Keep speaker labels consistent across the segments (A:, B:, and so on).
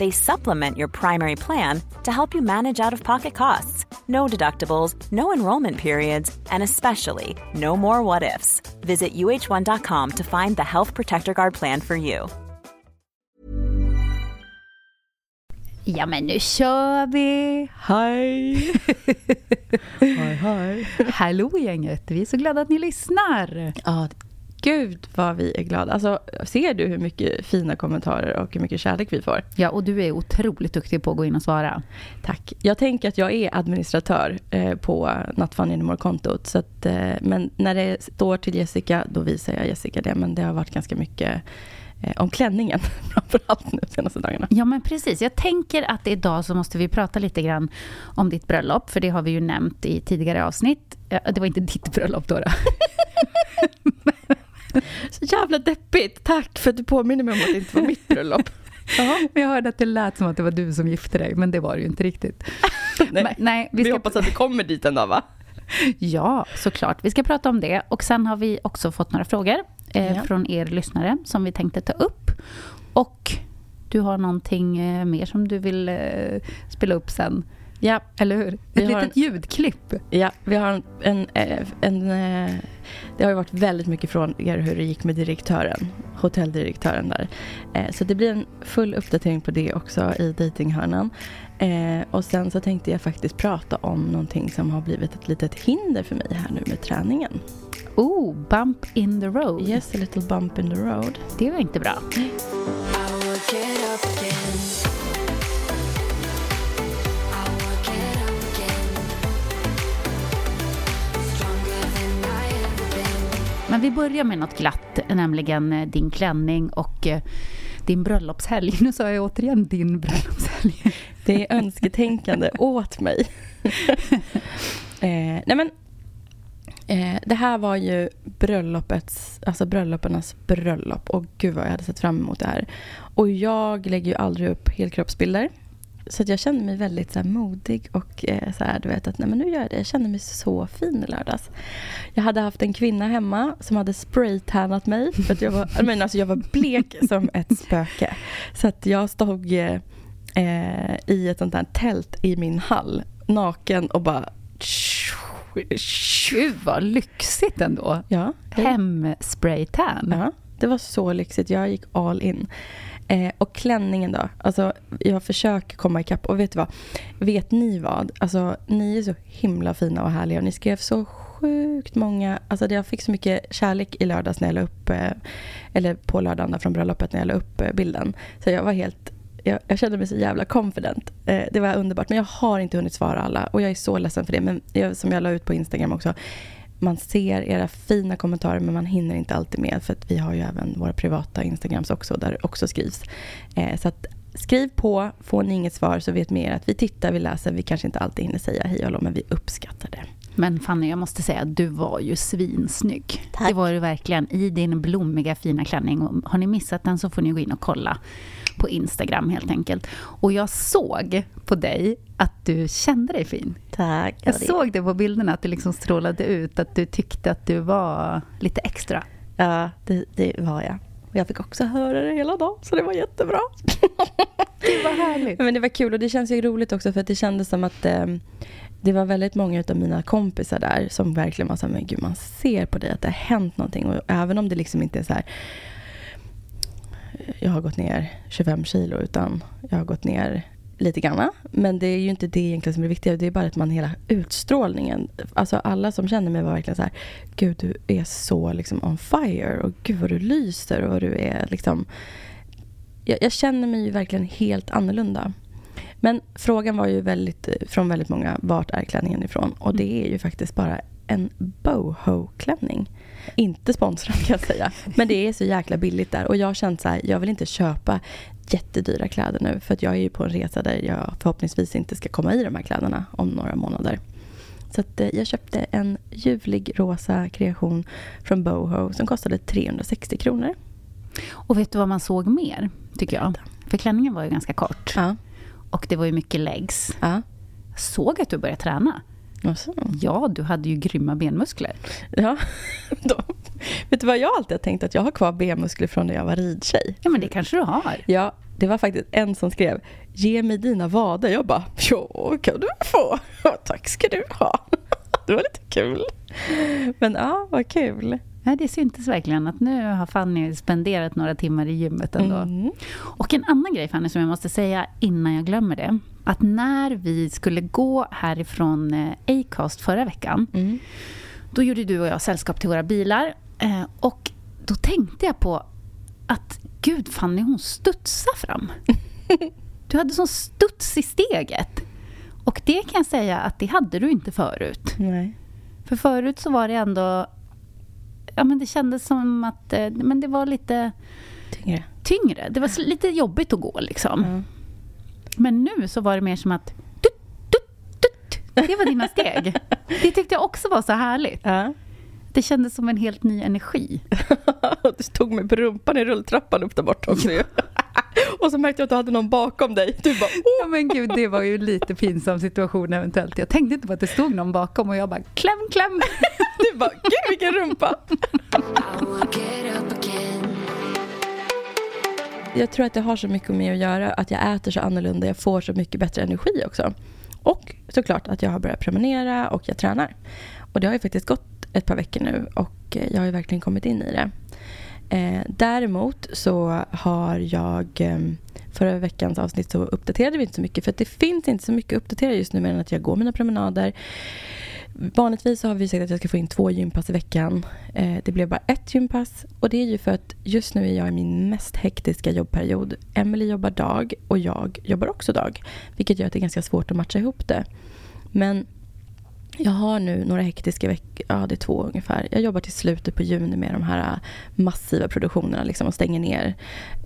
A: They supplement your primary plan to help you manage out of pocket costs. No deductibles, no enrollment periods, and especially no more what ifs. Visit uh1.com to find the Health Protector Guard plan for you.
B: Ja men nu kör vi!
C: Hej! hej, hej.
B: Hallå gänget, vi är så glada att ni lyssnar.
C: Ja, gud vad vi är glada. Alltså, ser du hur mycket fina kommentarer och hur mycket kärlek vi får?
B: Ja, och du är otroligt duktig på att gå in och svara.
C: Tack. Jag tänker att jag är administratör eh, på. Så att, eh, men när det står till Jessica, då visar jag Jessica det. Men det har varit ganska mycket eh, om klänningen framförallt nu senaste dagarna.
B: Ja, men precis. Jag tänker att idag så måste vi prata lite grann om ditt bröllop, för det har vi ju nämnt i tidigare avsnitt. Det var inte ditt bröllop då. då.
C: Så jävla deppigt. Tack för att du påminner mig om att det inte var mitt bröllop.
B: Jaha. Jag hörde att det lät som att det var du som gifte dig, men det var det ju inte riktigt.
C: nej, men, nej, vi, vi hoppas att vi kommer dit en dag, va?
B: Ja, såklart. Vi ska prata om det. Och sen har vi också fått några frågor eh, ja. från er lyssnare som vi tänkte ta upp. Och du har någonting eh, mer som du vill eh, spela upp sen.
C: Ja,
B: eller hur? Ett litet en, ljudklipp.
C: Ja, vi har en, en, eh, en, en, Det har ju varit väldigt mycket från er hur det gick med direktören, hotelldirektören där. Så det blir en full uppdatering på det också i datinghörnan. Och sen så tänkte jag faktiskt prata om någonting som har blivit ett litet hinder för mig här nu med träningen.
B: Oh, bump in the road.
C: Yes, a little bump in the road.
B: Det var inte bra. Men vi börjar med något glatt, nämligen eh, din klänning och eh, din bröllopshelg. Nu sa jag återigen din bröllopshelg.
C: Det är önsketänkande åt mig. eh, nej men, eh, det här var ju bröllopets, alltså brölloparnas bröllop. Och gud vad jag hade sett fram emot det här. Och jag lägger ju aldrig upp helkroppsbilder. Så jag kände mig väldigt så här, modig och eh, så här, du vet att nej men nu gör jag det. Jag kände mig så fin i lördags. Jag hade haft en kvinna hemma som hade spraytannat mig. För att jag, var, men alltså jag var blek som ett spöke. Så att jag stod eh, i ett sånt där tält i min hall, naken och bara
B: Gud vad lyxigt ändå.
C: Ja.
B: Hemspraytan.
C: Ja, det var så lyxigt. Jag gick all in. Eh, och klänningen då? Alltså, jag försöker komma ikapp. Och vet du vad? Vet ni vad? Alltså, ni är så himla fina och härliga. Och ni skrev så sjukt många... Alltså, jag fick så mycket kärlek i lördags när jag la upp... Eh, eller på lördagen från bröllopet när jag la upp eh, bilden. Så jag var helt... Jag, jag kände mig så jävla confident. Eh, det var underbart. Men jag har inte hunnit svara alla. Och jag är så ledsen för det. Men jag, som jag la ut på Instagram också man ser era fina kommentarer men man hinner inte alltid med för att vi har ju även våra privata Instagrams också där det också skrivs. Eh, så att skriv på, får ni inget svar så vet mer att vi tittar, vi läser, vi kanske inte alltid hinner säga hej och men vi uppskattar det.
B: Men Fanny, jag måste säga att du var ju svinsnygg.
C: Tack.
B: Det var du verkligen i din blommiga fina klänning. Har ni missat den så får ni gå in och kolla på Instagram helt enkelt. Och jag såg på dig att du kände dig fin.
C: Tack.
B: Jag såg det på bilderna, att du liksom strålade ut, att du tyckte att du var lite extra.
C: Ja, det, det var jag. Och jag fick också höra det hela dagen, så det var jättebra.
B: Det var härligt.
C: Men det var kul och det känns ju roligt också för att det kändes som att eh, det var väldigt många av mina kompisar där som verkligen var så här, men gud man ser på dig att det har hänt någonting. Och även om det liksom inte är så här, jag har gått ner 25 kilo utan jag har gått ner lite grann. Men det är ju inte det egentligen som är det viktiga. Det är bara att man hela utstrålningen. Alltså alla som känner mig var verkligen så här. Gud du är så liksom on fire. Och gud vad du lyser. Och du är liksom. Jag, jag känner mig ju verkligen helt annorlunda. Men frågan var ju väldigt, från väldigt många, vart är klänningen ifrån? Och det är ju faktiskt bara en boho-klänning. Inte sponsrad kan jag säga. Men det är så jäkla billigt där. Och jag har känt så här, jag vill inte köpa jättedyra kläder nu. För att jag är ju på en resa där jag förhoppningsvis inte ska komma i de här kläderna om några månader. Så eh, jag köpte en ljuvlig rosa kreation från Boho som kostade 360 kronor.
B: Och vet du vad man såg mer, tycker jag? För klänningen var ju ganska kort.
C: Ja.
B: Och det var ju mycket legs.
C: Ja.
B: Såg att du började träna.
C: Och så.
B: Ja, du hade ju grymma benmuskler.
C: Ja. Då. Vet du vad jag alltid har tänkt? Att jag har kvar benmuskler från när jag var ridtjej.
B: Ja, men det kanske du har.
C: Ja, det var faktiskt en som skrev Ge mig dina vader. Jag bara, ja, kan du få. Tack ska du ha. Det var lite kul. Men ja, vad kul.
B: Ja, det syntes verkligen att nu har Fanny spenderat några timmar i gymmet ändå.
C: Mm.
B: Och en annan grej Fanny som jag måste säga innan jag glömmer det. Att när vi skulle gå härifrån eh, Acast förra veckan.
C: Mm.
B: Då gjorde du och jag sällskap till våra bilar. Eh, och då tänkte jag på att gud Fanny hon studsar fram. Du hade sån studs i steget. Och det kan jag säga att det hade du inte förut.
C: Nej.
B: För förut så var det ändå... Ja, men det kändes som att eh, men det var lite
C: Tyngre.
B: tyngre. Det var lite jobbigt att gå liksom.
C: Ja.
B: Men nu så var det mer som att... Dutt, dutt, dutt. Det var dina steg. Det tyckte jag också var så härligt.
C: Ja.
B: Det kändes som en helt ny energi.
C: Du tog mig på rumpan i rulltrappan upp där borta också ju. Och så märkte jag att du hade någon bakom dig. Du bara,
B: Ja men gud, det var ju lite pinsam situation eventuellt. Jag tänkte inte på att det stod någon bakom och jag bara kläm, kläm.
C: du bara, gud vilken rumpa. Jag tror att det har så mycket med att göra att jag äter så annorlunda. Jag får så mycket bättre energi också. Och såklart att jag har börjat promenera och jag tränar. Och det har ju faktiskt gått ett par veckor nu och jag har ju verkligen kommit in i det. Eh, däremot så har jag eh, förra veckans avsnitt så uppdaterade vi inte så mycket för att det finns inte så mycket att uppdatera just nu mer än att jag går mina promenader. Vanligtvis så har vi sagt att jag ska få in två gympass i veckan. Eh, det blev bara ett gympass och det är ju för att just nu är jag i min mest hektiska jobbperiod. Emily jobbar dag och jag jobbar också dag. Vilket gör att det är ganska svårt att matcha ihop det. Men jag har nu några hektiska veckor, ja det är två ungefär. Jag jobbar till slutet på juni med de här äh, massiva produktionerna liksom och stänger ner.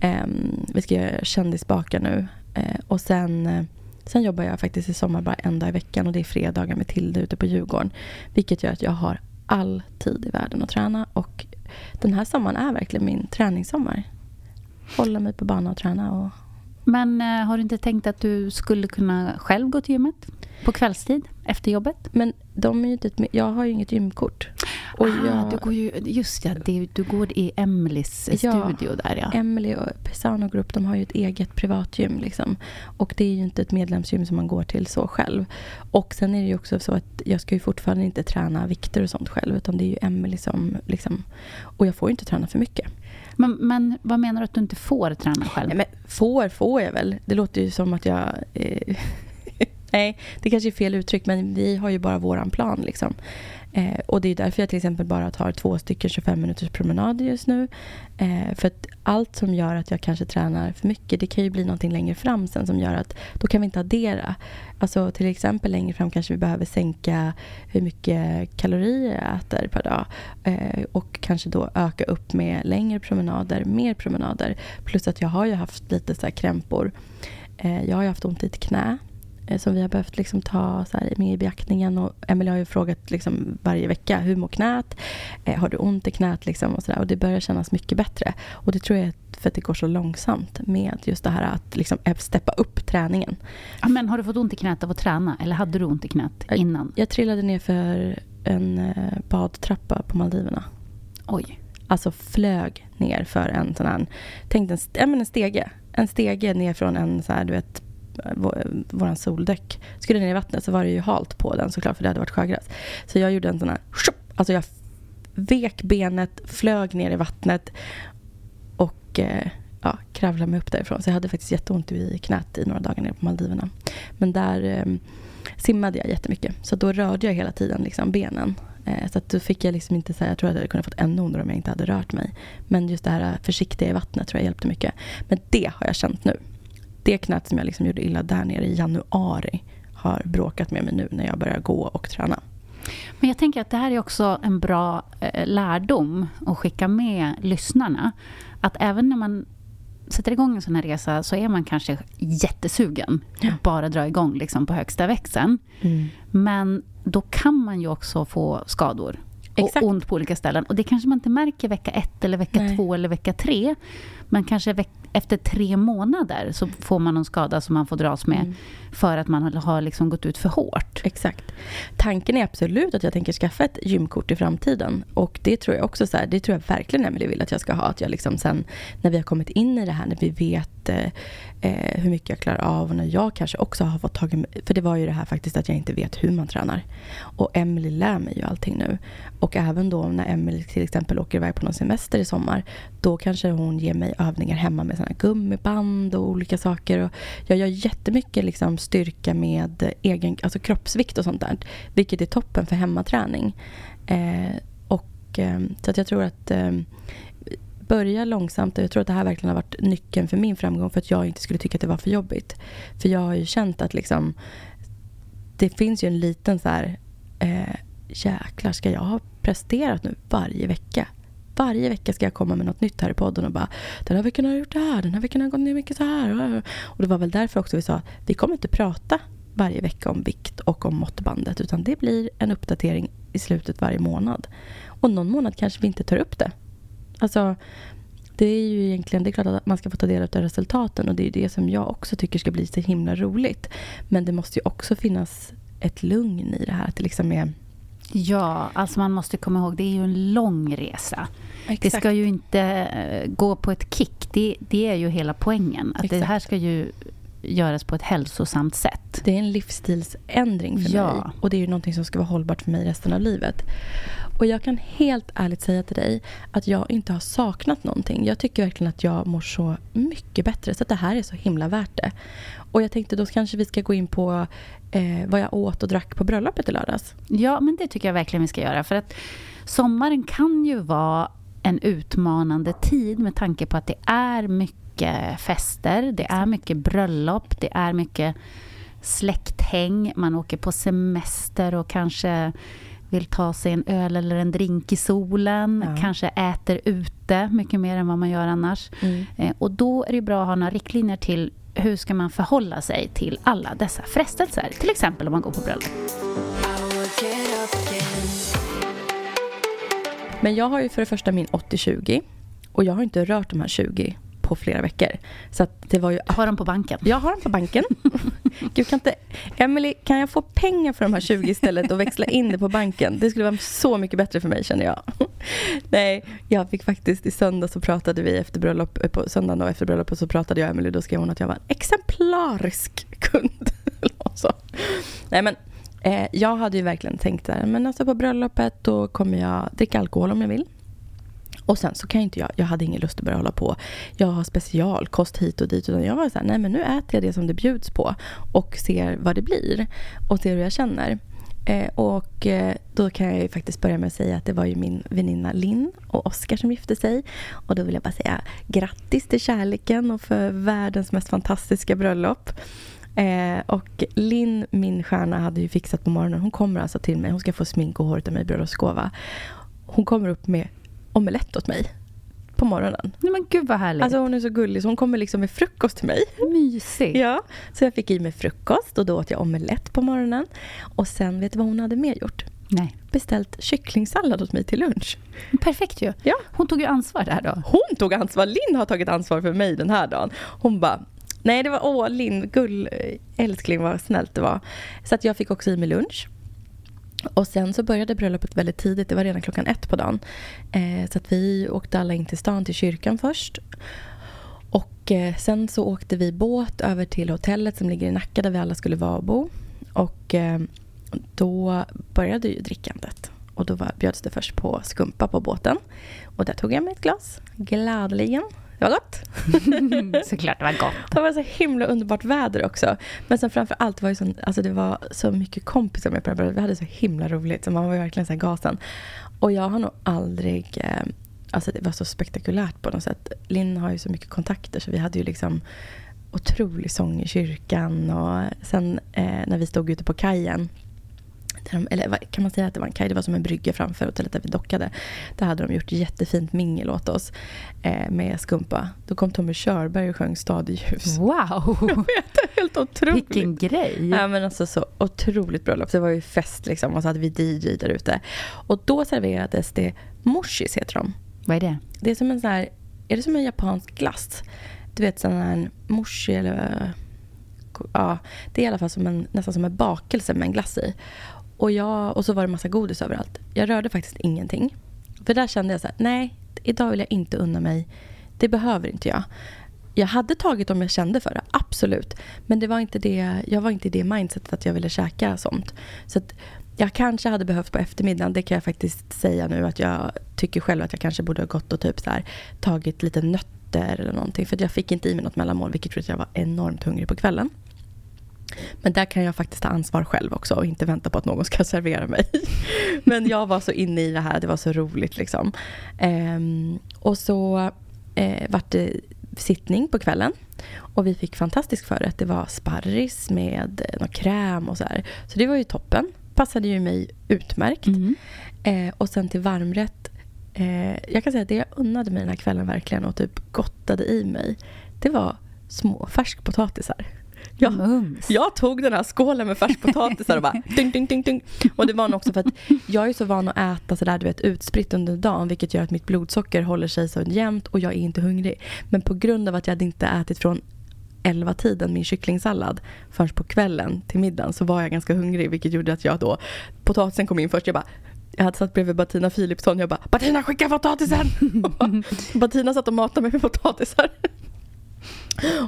C: Ehm, vi ska göra kändisbakar nu. Eh, och sen, eh, sen jobbar jag faktiskt i sommar bara en dag i veckan och det är fredagar med Tilde ute på Djurgården. Vilket gör att jag har all tid i världen att träna och den här sommaren är verkligen min träningssommar. Hålla mig på banan och träna och
B: Men eh, har du inte tänkt att du skulle kunna själv gå till gymmet? På kvällstid, efter jobbet?
C: Men de är ju inte ett, jag har ju inget gymkort. Och
B: ah,
C: jag,
B: du går ju, just ja, det, du går i Emelies
C: Ja.
B: studio där ja.
C: Emily och Pesano Group de har ju ett eget privatgym. Liksom. Och det är ju inte ett medlemsgym som man går till så själv. Och sen är det ju också så att jag ska ju fortfarande inte träna vikter och sånt själv. Utan det är ju Emily som liksom... Och jag får ju inte träna för mycket.
B: Men, men vad menar du att du inte får träna själv?
C: Nej, men får får jag väl. Det låter ju som att jag... Eh, nej, det kanske är fel uttryck. Men vi har ju bara våran plan liksom. Eh, och det är därför jag till exempel bara tar två stycken 25 minuters promenader just nu. Eh, för att allt som gör att jag kanske tränar för mycket, det kan ju bli någonting längre fram sen som gör att då kan vi inte addera. Alltså till exempel längre fram kanske vi behöver sänka hur mycket kalorier jag äter per dag. Eh, och kanske då öka upp med längre promenader, mer promenader. Plus att jag har ju haft lite så här krämpor. Eh, jag har ju haft ont i ett knä eh, som vi har behövt liksom ta så här, med i beaktningen. Och Emelie har ju frågat liksom varje vecka, hur mår knät? Eh, har du ont i knät? Liksom och, så där. och det börjar kännas mycket bättre. Och det tror jag är för att det går så långsamt med just det här att liksom steppa upp träningen.
B: Ja, men har du fått ont i knät av att träna? Eller hade du ont i knät innan?
C: Jag, jag trillade ner för en eh, badtrappa på Maldiverna.
B: Oj.
C: Alltså flög ner för en sån här, tänk en, en stege. En stege ner från en så här, du vet, våran soldäck. Skulle ner i vattnet så var det ju halt på den såklart för det hade varit sjögräs. Så jag gjorde en sån här, alltså jag vek benet, flög ner i vattnet och eh, ja, kravlade mig upp därifrån. Så jag hade faktiskt jätteont i knät i några dagar nere på Maldiverna. Men där ehm, simmade jag jättemycket. Så då rörde jag hela tiden liksom benen. Eh, så att då fick jag liksom inte säga, jag tror att jag hade kunnat fått ännu ondare om jag inte hade rört mig. Men just det här försiktiga i vattnet tror jag hjälpte mycket. Men det har jag känt nu. Det knät som jag liksom gjorde illa där nere i januari har bråkat med mig nu när jag börjar gå och träna.
B: Men jag tänker att det här är också en bra eh, lärdom att skicka med lyssnarna. Att även när man sätter igång en sån här resa så är man kanske jättesugen ja. att bara dra igång liksom på högsta växeln. Mm. Men då kan man ju också få skador Exakt. och ont på olika ställen. Och det kanske man inte märker vecka ett, eller vecka Nej. två eller vecka tre. Men kanske efter tre månader så får man någon skada som man får dras med mm. för att man har liksom gått ut för hårt.
C: Exakt. Tanken är absolut att jag tänker skaffa ett gymkort i framtiden. Och det tror jag också så här, det tror jag verkligen Emelie vill att jag ska ha. Att jag liksom sen när vi har kommit in i det här, när vi vet eh, eh hur mycket jag klarar av och när jag kanske också har fått tag i, för det var ju det här faktiskt att jag inte vet hur man tränar. Och Emelie lär mig ju allting nu. Och även då när Emelie till exempel åker iväg på någon semester i sommar, då kanske hon ger mig övningar hemma med såna gummiband och olika saker. Och jag gör jättemycket liksom styrka med egen, alltså kroppsvikt och sånt där. Vilket är toppen för hemmaträning. Eh, och, eh, så att jag tror att eh, börja långsamt. Jag tror att det här verkligen har varit nyckeln för min framgång. För att jag inte skulle tycka att det var för jobbigt. För jag har ju känt att liksom, det finns ju en liten så här... Eh, jäklar, ska jag ha presterat nu varje vecka? Varje vecka ska jag komma med något nytt här i podden och bara Den här veckan har jag gjort det här, den här veckan har jag gått ner mycket så här. Och det var väl därför också vi sa Vi kommer inte prata varje vecka om vikt och om måttbandet utan det blir en uppdatering i slutet varje månad. Och någon månad kanske vi inte tar upp det. Alltså, det är ju egentligen, det är klart att man ska få ta del av resultaten och det är det som jag också tycker ska bli så himla roligt. Men det måste ju också finnas ett lugn i det här. Att det liksom är
B: Ja, alltså man måste komma ihåg, det är ju en lång resa. Exakt. Det ska ju inte eh, gå på ett kick. Det, det är ju hela poängen. Att Exakt. det här ska ju göras på ett hälsosamt sätt.
C: Det är en livsstilsändring för ja. mig. Och det är ju någonting som ska vara hållbart för mig resten av livet. Och jag kan helt ärligt säga till dig att jag inte har saknat någonting. Jag tycker verkligen att jag mår så mycket bättre. Så det här är så himla värt det. Och jag tänkte då kanske vi ska gå in på eh, vad jag åt och drack på bröllopet i lördags.
B: Ja, men det tycker jag verkligen vi ska göra. För att sommaren kan ju vara en utmanande tid med tanke på att det är mycket fester, det är mycket bröllop, det är mycket släkthäng, man åker på semester och kanske vill ta sig en öl eller en drink i solen, ja. kanske äter ute mycket mer än vad man gör annars. Mm. Eh, och då är det bra att ha några riktlinjer till hur ska man förhålla sig till alla dessa frestelser? Till exempel om man går på bröllop.
C: Men jag har ju för det första min 80-20 och jag har inte rört de här 20 på flera veckor. Så det var ju...
B: Har dem på banken?
C: Jag har dem på banken. Gud, kan inte... Emily, kan jag få pengar för de här 20 istället och växla in det på banken? Det skulle vara så mycket bättre för mig känner jag. Nej, jag fick faktiskt i söndag så pratade vi efter bröllop, eh, på söndagen och efter bröllopet så pratade jag och Emily. Då skrev hon att jag var en exemplarisk kund. så. Nej men eh, jag hade ju verkligen tänkt där, men alltså på bröllopet då kommer jag dricka alkohol om jag vill. Och sen så kan inte jag, jag hade ingen lust att börja hålla på. Jag har specialkost hit och dit. Utan jag var så här, nej men nu äter jag det som det bjuds på. Och ser vad det blir. Och ser hur jag känner. Eh, och eh, då kan jag ju faktiskt börja med att säga att det var ju min väninna Linn och Oskar som gifte sig. Och då vill jag bara säga grattis till kärleken och för världens mest fantastiska bröllop. Eh, och Linn, min stjärna, hade ju fixat på morgonen. Hon kommer alltså till mig. Hon ska få smink och hår av mig i bröllopsgåva. Hon kommer upp med omelett åt mig. på morgonen.
B: Nej men gud vad härligt.
C: Alltså hon är så gullig så hon kommer liksom med frukost till mig.
B: Mysigt.
C: Ja, så jag fick i mig frukost och då åt jag omelett på morgonen. Och sen, vet du vad hon hade mer gjort?
B: Nej.
C: Beställt kycklingsallad åt mig till lunch.
B: Perfekt ju.
C: Ja.
B: Hon tog ju ansvar där då.
C: Hon tog ansvar. Linn har tagit ansvar för mig den här dagen. Hon bara, nej det var åh Linn, gull, älskling vad snällt det var. Så att jag fick också i mig lunch. Och sen så började bröllopet väldigt tidigt, det var redan klockan ett på dagen. Eh, så att vi åkte alla in till stan, till kyrkan först. Och eh, sen så åkte vi båt över till hotellet som ligger i Nacka där vi alla skulle vara och bo. Och eh, då började ju drickandet. Och då var, bjöds det först på skumpa på båten. Och där tog jag mig ett glas, gladeligen. Det var gott.
B: Såklart, det var gott.
C: Det var så himla underbart väder också. Men sen framför allt var det, så, alltså det var så mycket kompisar med på det här Vi hade så himla roligt. Så man var ju verkligen så här gasen. Och jag har nog aldrig... Eh, alltså det var så spektakulärt på något sätt. Linn har ju så mycket kontakter så vi hade ju liksom otrolig sång i kyrkan. Och sen eh, när vi stod ute på kajen de, eller kan man säga att det var en kaj? Det var som en brygga framför hotellet där vi dockade. Där hade de gjort jättefint mingel åt oss eh, med skumpa. Då kom Tommy Körberg och sjöng Stad i ljus.
B: Wow!
C: Jag vet, helt otroligt.
B: Vilken grej!
C: Ja, men alltså så otroligt bröllop. Det var ju fest liksom och så hade vi DJ där ute. Och då serverades det moshis heter de.
B: Vad är det?
C: Det är som en sån här, är det som en japansk glass? Du vet sån här moshi eller ja, det är i alla fall som en, nästan som en bakelse med en glass i. Och, jag, och så var det massa godis överallt. Jag rörde faktiskt ingenting. För där kände jag så här, nej, idag vill jag inte unna mig. Det behöver inte jag. Jag hade tagit om jag kände för det, absolut. Men det var inte det, jag var inte i det mindsetet att jag ville käka sånt. Så att jag kanske hade behövt på eftermiddagen, det kan jag faktiskt säga nu. Att jag tycker själv att jag kanske borde ha gått och typ så här, tagit lite nötter eller någonting. För jag fick inte i mig något mellanmål, vilket gjorde att jag var enormt hungrig på kvällen. Men där kan jag faktiskt ta ansvar själv också och inte vänta på att någon ska servera mig. Men jag var så inne i det här, det var så roligt liksom. Ehm, och så eh, vart det sittning på kvällen. Och vi fick fantastisk förrätt. Det var sparris med någon kräm och så här. Så det var ju toppen. Passade ju mig utmärkt. Mm. Eh, och sen till varmrätt. Eh, jag kan säga att det jag unnade mig den här kvällen verkligen och typ gottade i mig. Det var små färskpotatisar. Jag, jag tog den här skålen med färskpotatisar och bara ding, ding, ding, ding. Och det var nog också för att jag är så van att äta sådär du vet utspritt under dagen vilket gör att mitt blodsocker håller sig så jämnt och jag är inte hungrig. Men på grund av att jag hade inte ätit från 11 tiden min kycklingsallad förrän på kvällen till middagen så var jag ganska hungrig vilket gjorde att jag då potatisen kom in först. Jag bara jag hade satt bredvid Bettina Philipsson. Jag bara, Bettina skicka potatisen! Bettina satt och matade mig med potatisar.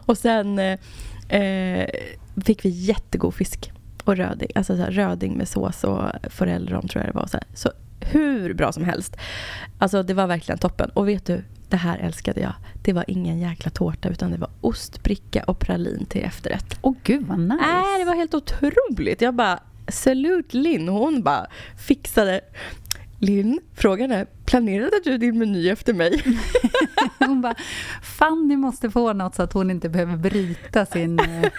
C: och sen eh, fick vi jättegod fisk och röding, alltså så här, röding med sås och forellrom tror jag det var. Så, här. så hur bra som helst. Alltså det var verkligen toppen. Och vet du, det här älskade jag. Det var ingen jäkla tårta utan det var ostbricka och pralin till efterrätt.
B: Åh gud vad nice.
C: Äh, det var helt otroligt. Jag bara, Salute Linn, hon bara fixade Linn, frågan är, planerade du din meny efter mig?
B: hon bara, Fanny måste få något så att hon inte behöver bryta sin eh,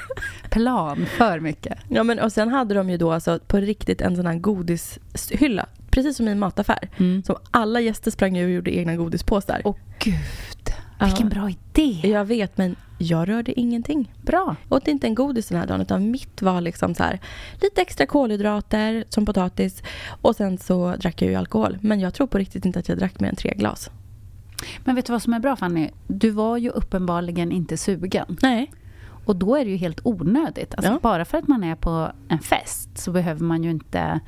B: plan för mycket.
C: Ja, men och sen hade de ju då alltså på riktigt en sån här godishylla, precis som i en mataffär. Mm. Som alla gäster sprang ju och gjorde egna godispåsar.
B: Åh gud, vilken bra idé!
C: Jag vet, men jag rörde ingenting.
B: Bra.
C: Åt inte en godis den här dagen utan mitt var liksom så här, lite extra kolhydrater som potatis och sen så drack jag ju alkohol. Men jag tror på riktigt inte att jag drack mer än tre glas.
B: Men vet du vad som är bra Fanny? Du var ju uppenbarligen inte sugen.
C: Nej.
B: Och då är det ju helt onödigt. Alltså ja. Bara för att man är på en fest så behöver man ju inte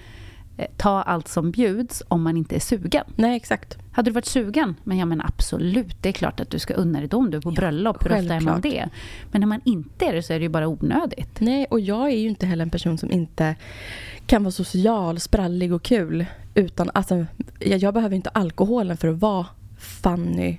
B: ta allt som bjuds om man inte är sugen.
C: Nej, exakt.
B: Hade du varit sugen, men ja men absolut, det är klart att du ska unna dig det om du är på ja, bröllop. Hur ofta är man det? Men när man inte är det så är det ju bara onödigt.
C: Nej, och jag är ju inte heller en person som inte kan vara social, sprallig och kul. Utan, alltså, jag, jag behöver inte alkoholen för att vara funny,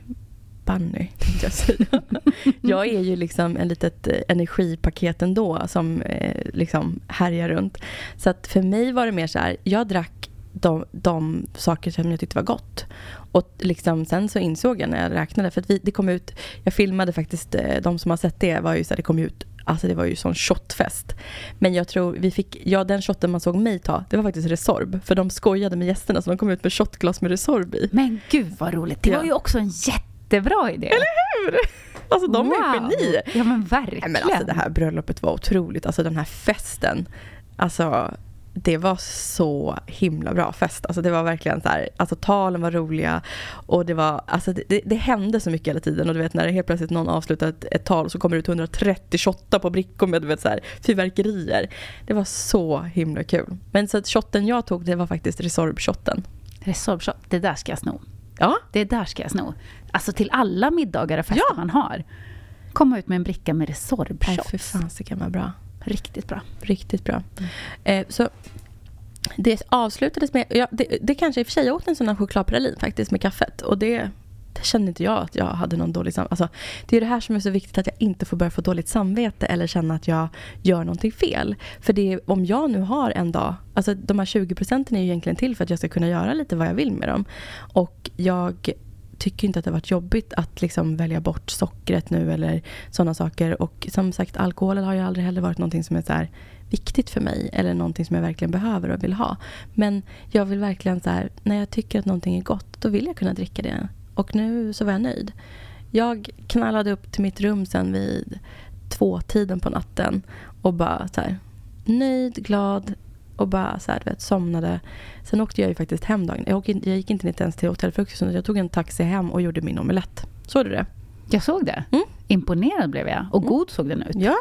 C: Bunny, tänkte jag säga. jag är ju liksom en litet eh, energipaket ändå som eh, liksom härjar runt. Så att för mig var det mer så här, jag drack de, de saker som jag tyckte var gott. Och liksom, sen så insåg jag när jag räknade, för att vi, det kom ut, jag filmade faktiskt, eh, de som har sett det var ju så här, det kom ut Alltså det var ju sån shotfest. Men jag tror vi fick, ja den shotten man såg mig ta, det var faktiskt Resorb. För de skojade med gästerna så de kom ut med shotglas med Resorb i.
B: Men gud vad roligt. Det ja. var ju också en jätte jättebra idé.
C: Eller hur? Alltså de
B: wow.
C: är geni.
B: Ja men verkligen.
C: Men alltså det här bröllopet var otroligt. Alltså den här festen. Alltså det var så himla bra fest. Alltså det var verkligen så här, alltså talen var roliga och det var, alltså det, det, det hände så mycket hela tiden och du vet när det helt plötsligt någon avslutar ett, ett tal så kommer det ut 130 shotta på brickor med du vet så här fyrverkerier. Det var så himla kul. Men så att shotten jag tog det var faktiskt Resorb-shotten.
B: Resorb-shot, det där ska jag sno.
C: Ja.
B: Det där ska jag sno. Alltså till alla middagar och fester
C: Ja.
B: man har. Komma ut med en bricka med
C: Nej
B: Resorb-shot.
C: för fan så kan vara bra.
B: Riktigt bra.
C: Riktigt bra. Eh, så det avslutades med, ja, det, det kanske i och för sig, jag åt en sån här chokladpralin faktiskt med kaffet och det, det kände inte jag att jag hade någon dålig samvete. Alltså, det är det här som är så viktigt att jag inte får börja få dåligt samvete eller känna att jag gör någonting fel. För det är, om jag nu har en dag, alltså de här 20 procenten är ju egentligen till för att jag ska kunna göra lite vad jag vill med dem. Och jag tycker inte att det har varit jobbigt att liksom välja bort sockret nu eller sådana saker. Och som sagt, alkoholen har ju aldrig heller varit någonting som är så här viktigt för mig eller någonting som jag verkligen behöver och vill ha. Men jag vill verkligen så här, när jag tycker att någonting är gott, då vill jag kunna dricka det. Och nu så var jag nöjd. Jag knallade upp till mitt rum sen vid två-tiden på natten och bara så här, nöjd, glad och bara så här, vet, somnade. Sen åkte jag ju faktiskt hem dagen. Jag, åkte, jag gick inte ens till hotellfrukosten. Jag tog en taxi hem och gjorde min omelett. Såg du det?
B: Jag såg det.
C: Mm.
B: Imponerad blev jag. Och god såg den ut.
C: Ja.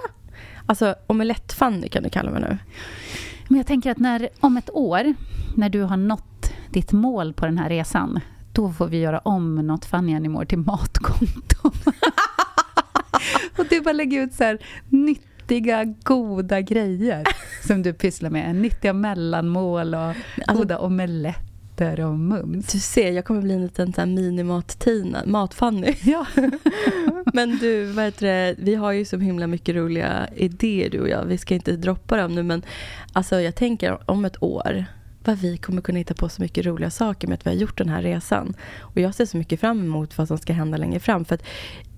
C: Alltså omelett-Fanny kan du kalla mig nu.
B: Men jag tänker att när, om ett år, när du har nått ditt mål på den här resan, då får vi göra om något Funny Anymore till matkonto. och du bara lägger ut så här nyttiga, goda grejer som du pysslar med. Nyttiga mellanmål och
C: Alltså-
B: goda omeletter och mums.
C: Du ser, jag kommer bli en liten minimat-Tina, mat-Fanny.
B: Ja.
C: Men du, vad heter det? vi har ju så himla mycket roliga idéer du och jag. Vi ska inte droppa dem nu men alltså jag tänker om ett år vad vi kommer kunna hitta på så mycket roliga saker med att vi har gjort den här resan. Och jag ser så mycket fram emot vad som ska hända längre fram. För att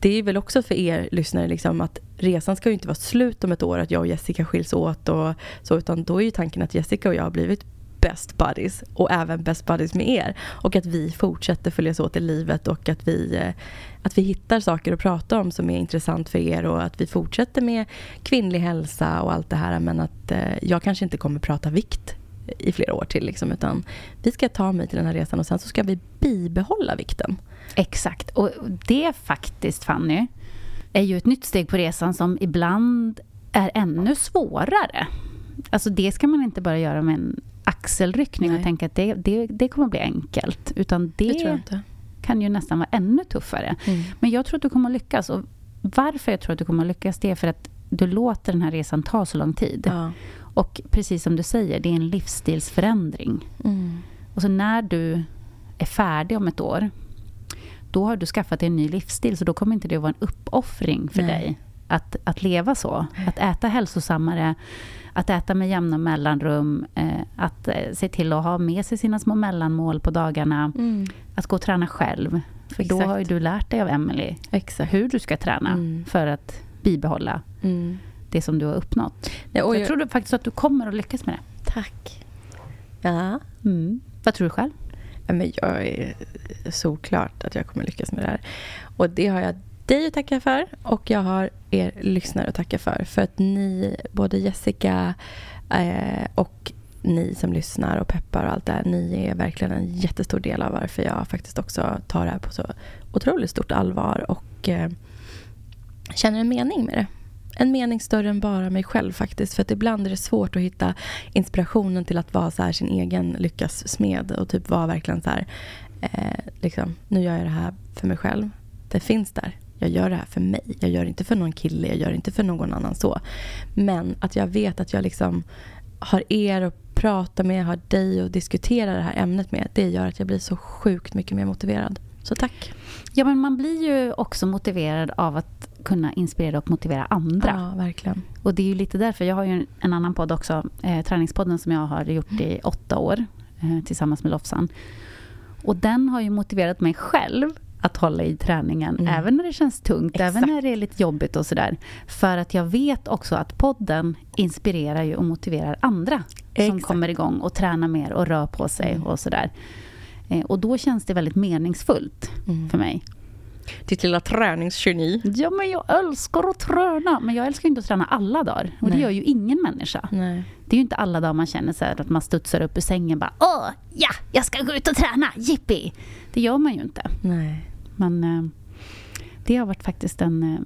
C: det är väl också för er lyssnare liksom att resan ska ju inte vara slut om ett år, att jag och Jessica skiljs åt och så, utan då är ju tanken att Jessica och jag har blivit best buddies och även best buddies med er. Och att vi fortsätter följas åt i livet och att vi, eh, att vi hittar saker att prata om som är intressant för er och att vi fortsätter med kvinnlig hälsa och allt det här. Men att eh, jag kanske inte kommer prata vikt i flera år till. Liksom, utan vi ska ta mig till den här resan och sen så ska vi bibehålla vikten.
B: Exakt. Och det faktiskt, Fanny, är ju ett nytt steg på resan som ibland är ännu svårare. Alltså det ska man inte bara göra med en axelryckning
C: Nej.
B: och tänka att det, det, det kommer bli enkelt. Utan det,
C: Det
B: kan ju nästan vara ännu tuffare.
C: Mm.
B: Men jag tror att du kommer att lyckas. Och varför jag tror att du kommer att lyckas, det är för att du låter den här resan ta så lång tid.
C: Ja.
B: Och precis som du säger, det är en livsstilsförändring.
C: Mm.
B: Och så när du är färdig om ett år, då har du skaffat dig en ny livsstil, så då kommer inte det att vara en uppoffring för
C: Nej.
B: dig att, att leva så. Att äta hälsosammare, att äta med jämna mellanrum, eh, att eh, se till att ha med sig sina små mellanmål på dagarna,
C: Mm.
B: att gå och träna själv. För då
C: Exakt.
B: har ju du lärt dig av Emily
C: Exakt.
B: hur du ska träna
C: Mm.
B: för att bibehålla
C: Mm.
B: Det som du har uppnått.
C: Ja, och
B: jag
C: jag-
B: tror faktiskt att du kommer att lyckas med det.
C: Tack. Ja.
B: Mm. Vad tror du själv?
C: Ja, Men jag är såklart att jag kommer lyckas med det här. Och det har jag dig att tacka för och jag har er lyssnare att tacka för. För att ni, både Jessica eh, och ni som lyssnar och peppar och allt det här, ni är verkligen en jättestor del av varför jag faktiskt också tar det här på så otroligt stort allvar och eh, känner en mening med det. En mening större än bara mig själv faktiskt. För att ibland är det svårt att hitta inspirationen till att vara så här sin egen lyckas smed och typ vara verkligen så här, eh, liksom, nu gör jag det här för mig själv. Det finns där. Jag gör det här för mig. Jag gör det inte för någon kille, jag gör det inte för någon annan så. Men att jag vet att jag liksom har er att prata med, har dig att diskutera det här ämnet med. Det gör att jag blir så sjukt mycket mer motiverad. Så tack.
B: Ja, men man blir ju också motiverad av att kunna inspirera och motivera andra.
C: Ja, verkligen.
B: Och det är ju lite därför, jag har ju en, annan podd också, eh, Träningspodden som jag har gjort i åtta år eh, tillsammans med Lofsan. Och den har ju motiverat mig själv att hålla i träningen,
C: Mm.
B: även när det känns tungt,
C: Exakt.
B: även när det är lite jobbigt och sådär. För att jag vet också att podden inspirerar ju och motiverar andra som
C: Exakt.
B: kommer igång och tränar mer och rör på sig
C: Mm.
B: och sådär. Eh, och då känns det väldigt meningsfullt
C: Mm.
B: för mig.
C: Ditt lilla träningsgeni.
B: Ja, men jag älskar att träna. Men jag älskar inte att träna alla dagar. Och
C: Nej.
B: det gör ju ingen människa.
C: Nej.
B: Det är ju inte alla dagar man känner så här att man studsar upp ur sängen bara Åh, ja, jag ska gå ut och träna, jippi! Det gör man ju inte.
C: Nej.
B: Men eh, det har varit faktiskt en eh,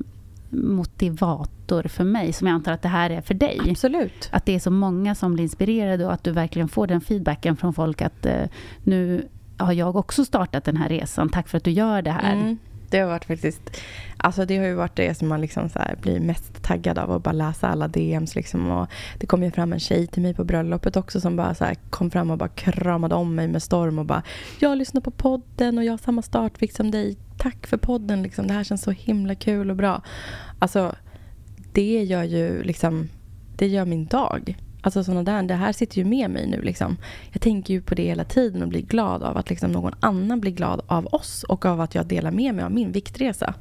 B: motivator för mig, som jag antar att det här är för dig.
C: Absolut.
B: Att det är så många som blir inspirerade och att du verkligen får den feedbacken från folk att eh, nu har jag också startat den här resan, tack för att du gör det här.
C: Mm. Det har varit faktiskt, alltså det har ju varit det som man liksom så här blir mest taggad av att bara läsa alla DMs liksom. Och det kom ju fram en tjej till mig på bröllopet också som bara så här kom fram och bara kramade om mig med storm och bara Jag lyssnar på podden och jag har samma startvikt som dig. Tack för podden liksom. Det här känns så himla kul och bra. Alltså det gör ju liksom, det gör min dag. Alltså såna där, det här sitter ju med mig nu liksom. Jag tänker ju på det hela tiden och blir glad av att liksom någon annan blir glad av oss och av att jag delar med mig av min viktresa.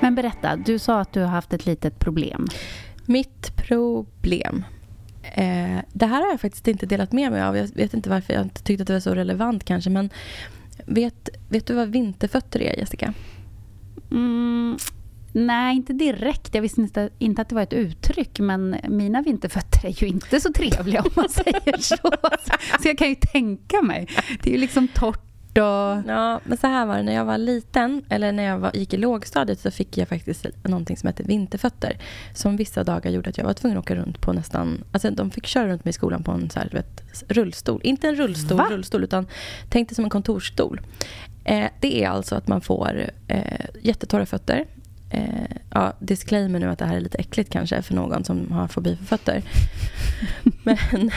B: Men berätta, du sa att du har haft ett litet problem.
C: Mitt problem. Eh, det här har jag faktiskt inte delat med mig av. Jag vet inte varför jag inte tyckte att det var så relevant kanske. Men vet, vet du vad vinterfötter är, Jessica?
B: Mm, nej, inte direkt. Jag visste inte, inte att det var ett uttryck, men mina vinterfötter är ju inte så trevliga om man säger så. Så jag kan ju tänka mig. Det är ju liksom torrt och...
C: Ja, men så här var det. När jag var liten, eller när jag var, gick i lågstadiet, så fick jag faktiskt någonting som heter vinterfötter. Som vissa dagar gjorde att jag var tvungen att åka runt på nästan... Alltså de fick köra runt mig i skolan på en så här, vet, rullstol. Inte en rullstol,
B: Va?
C: rullstol, utan tänk dig som en kontorsstol. Eh, det är alltså att man får eh, jättetorra fötter. Eh, ja, disclaimer nu att det här är lite äckligt kanske för någon som har fobi för fötter. Men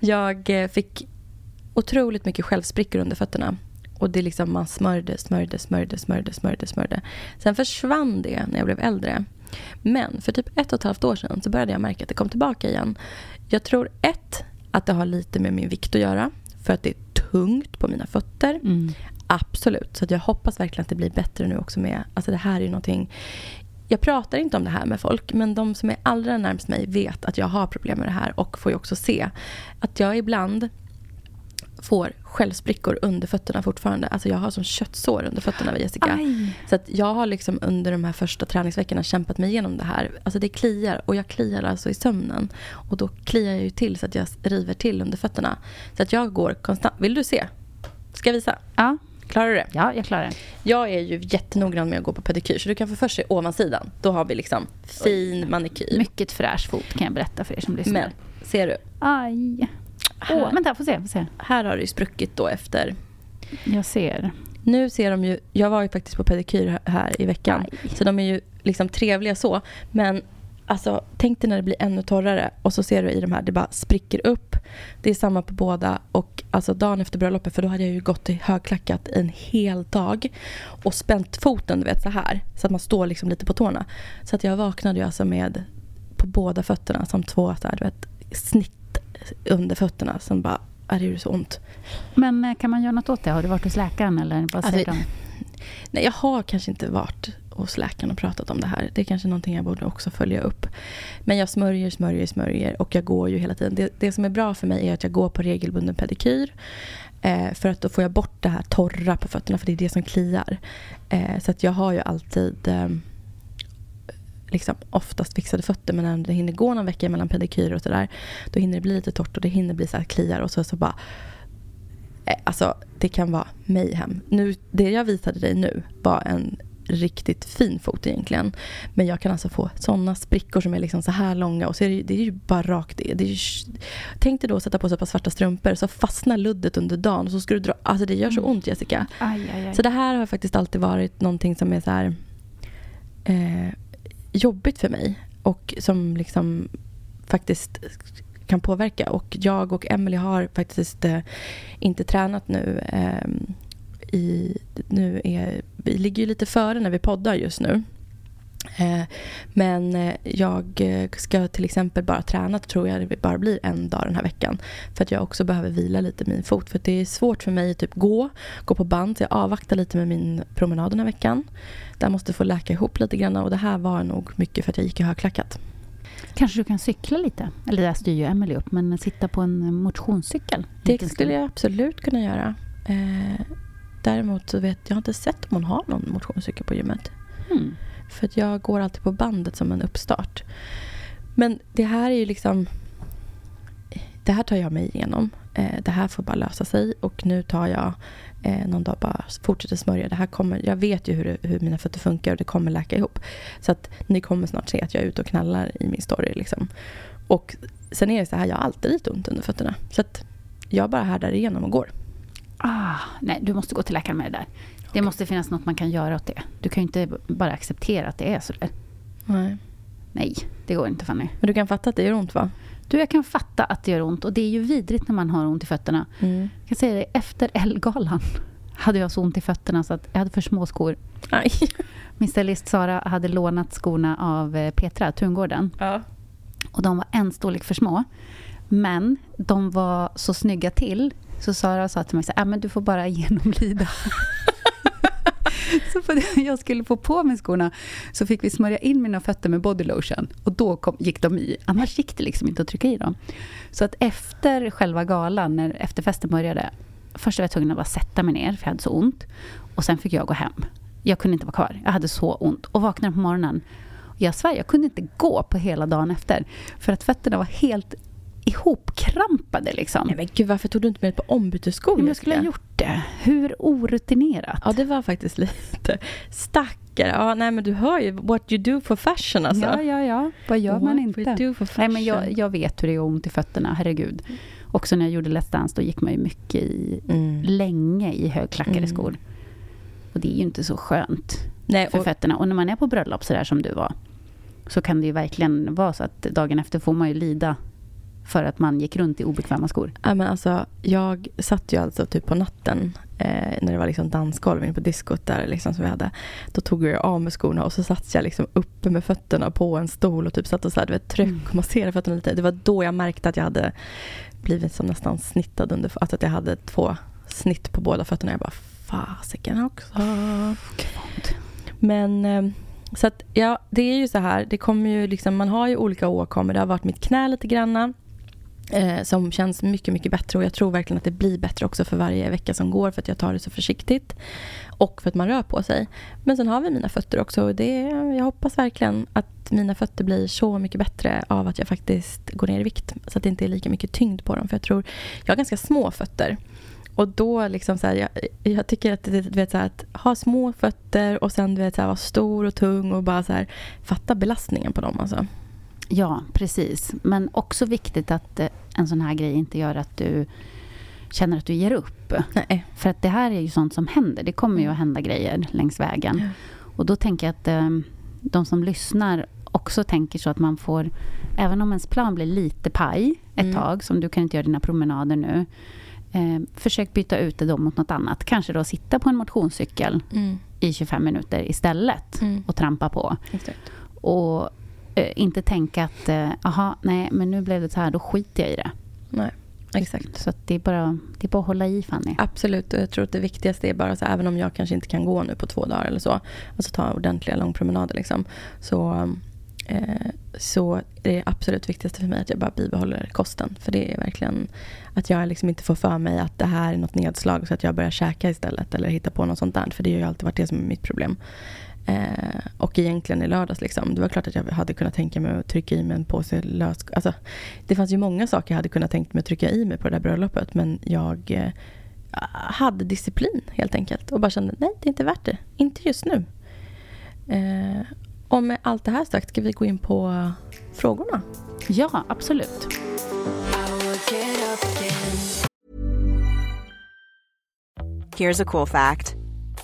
C: jag eh, fick otroligt mycket självsprickor under fötterna. Och det liksom man smörjde, smörjde, smörjde, smörjde, smörjde, smörjde. Sen försvann det när jag blev äldre. Men för typ ett och ett halvt år sedan så började jag märka att det kom tillbaka igen. Jag tror ett, att det har lite med min vikt att göra. För att det är tungt på mina fötter.
B: Mm.
C: Absolut. Så jag hoppas verkligen att det blir bättre nu också med... Alltså det här är ju någonting... Jag pratar inte om det här med folk, men de som är allra närmast mig vet att jag har problem med det här och får ju också se att jag ibland får självsprickor under fötterna fortfarande. Alltså jag har som köttsår under fötterna Jessica.
B: Aj.
C: Så att jag har liksom under de här första träningsveckorna kämpat mig igenom det här. Alltså det kliar och jag kliar alltså i sömnen. Och då kliar jag ju till så att jag river till under fötterna. Så att jag går konstant. Vill du se? Ska jag visa?
B: Ja,
C: Klarar du det?
B: ja, jag klarar det.
C: Jag är ju jättenoggrann med att gå på pedikyr. Så du kan få först se ovansidan. Då har vi liksom fin manikyr.
B: Mycket fräsch fot kan jag berätta för er som lyssnar.
C: Men, ser du?
B: Aj. Åh, vänta, får se, får se.
C: Här har det ju spruckit då efter
B: Jag ser.
C: Nu ser de ju, jag var ju faktiskt på pedikyr här i veckan.
B: Aj.
C: Så de är ju liksom trevliga så. Men alltså, tänk dig när det blir ännu torrare och så ser du i de här, det bara spricker upp. Det är samma på båda. Och alltså dagen efter bröllopet, för då hade jag ju gått i högklackat en hel dag. Och spänt foten, du vet så här. Så att man står liksom lite på tårna. Så att jag vaknade ju alltså med, på båda fötterna, som två så här, du vet, snitt under fötterna. Som bara, "Aj, det gjorde så ont.
B: Men eh, kan man göra något åt det? Har du varit hos läkaren eller vad
C: Alltså,
B: säger de?
C: Nej, jag har kanske inte varit hos läkaren och pratat om det här. Det är kanske någonting jag borde också följa upp. Men jag smörjer, smörjer, smörjer och jag går ju hela tiden. Det, det som är bra för mig är att jag går på regelbunden pedikyr. Eh, för att då får jag bort det här torra på fötterna för det är det som kliar. Eh, så att jag har ju alltid eh, liksom oftast fixade fötter men när det hinner gå någon vecka mellan pedikyr och sådär då hinner det bli lite torrt och det hinner bli så här kliar och så, så bara eh, Alltså, det kan vara mayhem. Nu, det jag visade dig nu var en riktigt fin fot egentligen. Men jag kan alltså få sådana sprickor som är liksom så här långa och så är det, det är ju bara rakt det. det är ju, tänk dig då att sätta på sig ett par svarta strumpor så fastnar luddet under dagen och så ska du dra. Alltså det gör så ont Jessica.
B: Aj, aj, aj.
C: Så det här har faktiskt alltid varit någonting som är så här eh, jobbigt för mig och som liksom faktiskt kan påverka. Och jag och Emily har faktiskt eh, inte tränat nu. Eh, i, nu är, vi ligger ju lite före när vi poddar just nu. Eh, men eh, jag eh, ska till exempel bara träna, tror jag det bara blir en dag den här veckan. För att jag också behöver vila lite min fot. För det är svårt för mig att typ gå, gå på band. Så jag avvaktar lite med min promenad den här veckan. Där måste få läka ihop lite grann. Och det här var nog mycket för att jag gick i högklackat.
B: Kanske du kan cykla lite? Eller där styr ju Emelie upp, men sitta på en motionscykel?
C: Det skulle jag absolut kunna göra. Däremot så vet jag inte sett om hon har någon motionscykel på gymmet.
B: Mm.
C: För att jag går alltid på bandet som en uppstart. Men det här är ju liksom... Det här tar jag mig igenom. Eh, det här får bara lösa sig. Och nu tar jag eh, någon dag bara fortsätter smörja. Det här kommer, jag vet ju hur, hur mina fötter funkar och det kommer läka ihop. Så att ni kommer snart se att jag är ute och knallar i min story. Liksom. Och sen är det så här, jag har alltid lite ont under fötterna. Så att jag bara härdar igenom och går.
B: Ah, nej, du måste gå till läkaren med det där. Det måste finnas något man kan göra åt det. Du kan ju inte bara acceptera att det är så där.
C: Nej.
B: Nej, det går inte Fanny.
C: Men du kan fatta att det gör ont va?
B: Du, jag kan fatta att det gör ont och det är ju vidrigt när man har ont i fötterna.
C: Mm.
B: Jag kan säga det, efter Ellegalan hade jag så ont i fötterna så att jag hade för små skor.
C: Aj.
B: Min stylist Sara hade lånat skorna av eh, Petra, Tungården.
C: Ja.
B: Och de var en storlek för små. Men de var så snygga till. Så Sara sa till mig så här, äh, men du får bara genomlida. så för att jag skulle få på mig skorna så fick vi smörja in mina fötter med bodylotion. Och då kom, gick de i. Annars gick det liksom inte att trycka i dem. Så att efter själva galan, när efterfesten började. Först var jag tvungen att bara sätta mig ner, för jag hade så ont. Och sen fick jag gå hem. Jag kunde inte vara kvar. Jag hade så ont. Och vaknade på morgonen. Jag svär, jag kunde inte gå på hela dagen efter. För att fötterna var helt ihopkrampade liksom.
C: Nej men gud, varför tog du inte med på ombytesskor?
B: Men jag skulle ha gjort det. Hur orutinerat.
C: Ja, det var faktiskt lite stackare. Ja, nej men du hör ju what you do for fashion alltså.
B: Ja, ja, ja. Vad gör man
C: What we
B: inte? Nej, men jag, jag vet hur det är ont i fötterna, herregud. Också när jag gjorde Let's Dance, då gick man ju mycket i,
C: Mm.
B: länge i högklackade
C: Mm.
B: skor. Och det är ju inte så skönt
C: Nej,
B: för
C: och,
B: fötterna. Och när man är på bröllop sådär som du var, så kan det ju verkligen vara så att dagen efter får man ju lida för att man gick runt i obekväma skor.
C: ja, men alltså, jag satt ju alltså typ på natten eh, när det var liksom dansgolv inne på diskot där liksom, som vi hade. Då tog jag av mig skorna och så satt jag liksom uppe med fötterna på en stol och typ satt och så här, du vet, tryck
B: Mm.
C: och masserade fötterna lite. Det var då jag märkte att jag hade blivit som nästan snittad under, alltså att jag hade två snitt på båda fötterna. Jag bara fasiken också. Men eh, så att ja, det är ju så här. Det kommer ju liksom, man har ju olika åkommor. Det har varit mitt knä lite granna. Eh, som känns mycket, mycket bättre. Och jag tror verkligen att det blir bättre också för varje vecka som går. För att jag tar det så försiktigt. Och för att man rör på sig. Men sen har vi mina fötter också. Och det, jag hoppas verkligen att mina fötter blir så mycket bättre av att jag faktiskt går ner i vikt. Så att det inte är lika mycket tyngd på dem. För jag tror, jag har ganska små fötter. Och då liksom så här, jag, jag tycker att, det- du vet, så här, att ha små fötter och sen du vet, så här, vara stor och tung och bara så här, fatta belastningen på dem. Alltså.
B: Ja, precis. Men också viktigt att eh, en sån här grej inte gör att du känner att du ger upp.
C: Nej.
B: För att det här är ju sånt som händer. Det kommer ju
C: Mm.
B: att hända grejer längs vägen.
C: Ja.
B: Och då tänker jag att eh, de som lyssnar också tänker så att man får, även om ens plan blir lite paj ett
C: Mm.
B: tag, som du kan inte göra dina promenader nu, eh, försök byta ut det då mot något annat. Kanske då sitta på en motionscykel
C: Mm.
B: i 25 minuter istället
C: Mm.
B: och trampa på.
C: Exakt.
B: Och inte tänka att, eh, aha, nej, men nu blev det så här, då skiter jag i det.
C: Nej, exakt.
B: Så det, är bara, det är bara att hålla i, Fanny.
C: Absolut, och jag tror att det viktigaste är bara så även om jag kanske inte kan gå nu på två dagar eller så, alltså ta ordentliga långpromenader liksom, så, eh, så är det absolut viktigaste för mig att jag bara bibehåller kosten. För det är verkligen att jag liksom inte får för mig att det här är något nedslag så att jag börjar käka istället eller hitta på något sånt där. För det har ju alltid varit det som är mitt problem. Eh, och egentligen i lördags, liksom, det var klart att jag hade kunnat tänka mig att trycka i mig en påse lös... Alltså, det fanns ju många saker jag hade kunnat tänkt mig att trycka i mig på det där bröllopet. Men jag eh, hade disciplin helt enkelt. Och bara kände, nej det är inte värt det. Inte just nu. Eh, och med allt det här sagt ska vi gå in på frågorna.
B: Ja, absolut.
A: Here's a cool fact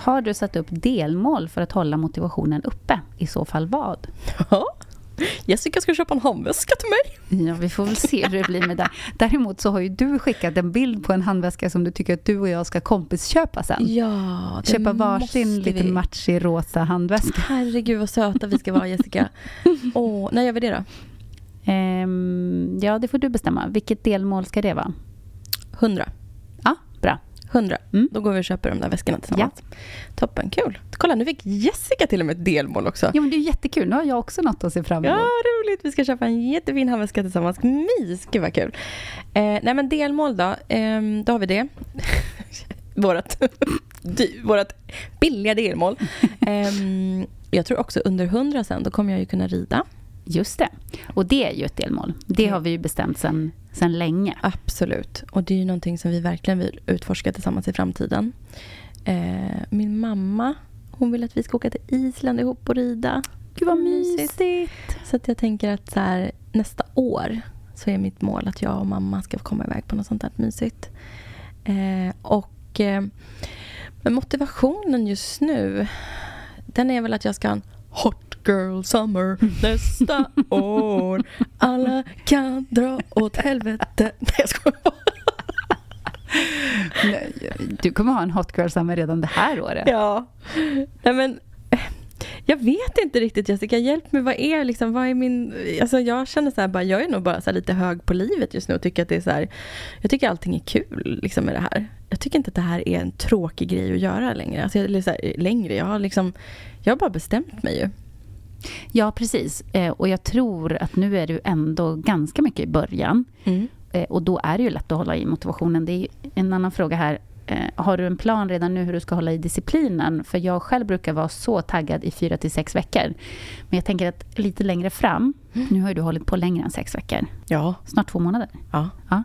B: har du satt upp delmål för att hålla motivationen uppe? I så fall vad?
C: Ja. Jessica ska köpa en handväska till mig.
B: Ja, vi får väl se hur det blir med det. Däremot så har ju du skickat en bild på en handväska som du tycker att du och jag ska kompisköpa sen.
C: Ja, det
B: Köpa varsin
C: måste
B: liten
C: vi.
B: matchig rosa handväska.
C: Herregud vad söta vi ska vara Jessica. Åh, när gör vi det då?
B: Ehm, ja, det får du bestämma. Vilket delmål ska det vara?
C: 100.
B: Ja, bra.
C: 100.
B: Mm.
C: Då går vi och köper de där väskorna tillsammans. Toppen, kul. Kolla, nu fick Jessica till och med ett delmål också.
B: Ja, men det är jättekul. Nu har jag också något att se fram
C: Ja,
B: emot.
C: roligt. Vi ska köpa en jättefin handväska tillsammans. Mys, gud vad kul. Eh, nej men delmål då. Eh, då har vi det. vårat, vårat billiga delmål. Eh, jag tror också under 100 sen, då kommer jag ju kunna rida.
B: Just det. Och det är ju ett delmål. Det har vi ju bestämt sedan sen länge.
C: Absolut. Och det är ju någonting som vi verkligen vill utforska tillsammans i framtiden. Eh, min mamma, hon vill att vi ska åka till Island ihop och rida.
B: Gud vad
C: Mysigt. Så att jag tänker att så här, nästa år så är mitt mål att jag och mamma ska få komma iväg på något sånt där mysigt. Eh, och eh, motivationen just nu, den är väl att jag ska ha en Hot girl summer nästa år. Alla kan dra åt helvete. Nej, jag skojar bara.
B: Du kommer ha en hot girl summer redan det här året.
C: Ja. Nej, men jag vet inte riktigt Jessica, hjälp mig. Vad är, liksom, vad är min... Alltså jag känner så här, bara, jag är nog bara så lite hög på livet just nu och tycker att det är så här, jag tycker allting är kul liksom, med det här. Jag tycker inte att det här är en tråkig grej att göra längre. Alltså, jag, här, längre. Jag har liksom, jag har bara bestämt mig ju.
B: Ja, precis. Eh, Och jag tror att nu är du ändå ganska mycket i början. Eh, Och då är det ju lätt att hålla i motivationen. Det är en annan fråga här. Eh, Har du en plan redan nu hur du ska hålla i disciplinen? För jag själv brukar vara så taggad i fyra till sex veckor. Men jag tänker att lite längre fram, nu har ju du hållit på längre än sex veckor.
C: Ja.
B: Snart två månader.
C: ja.
B: Ja.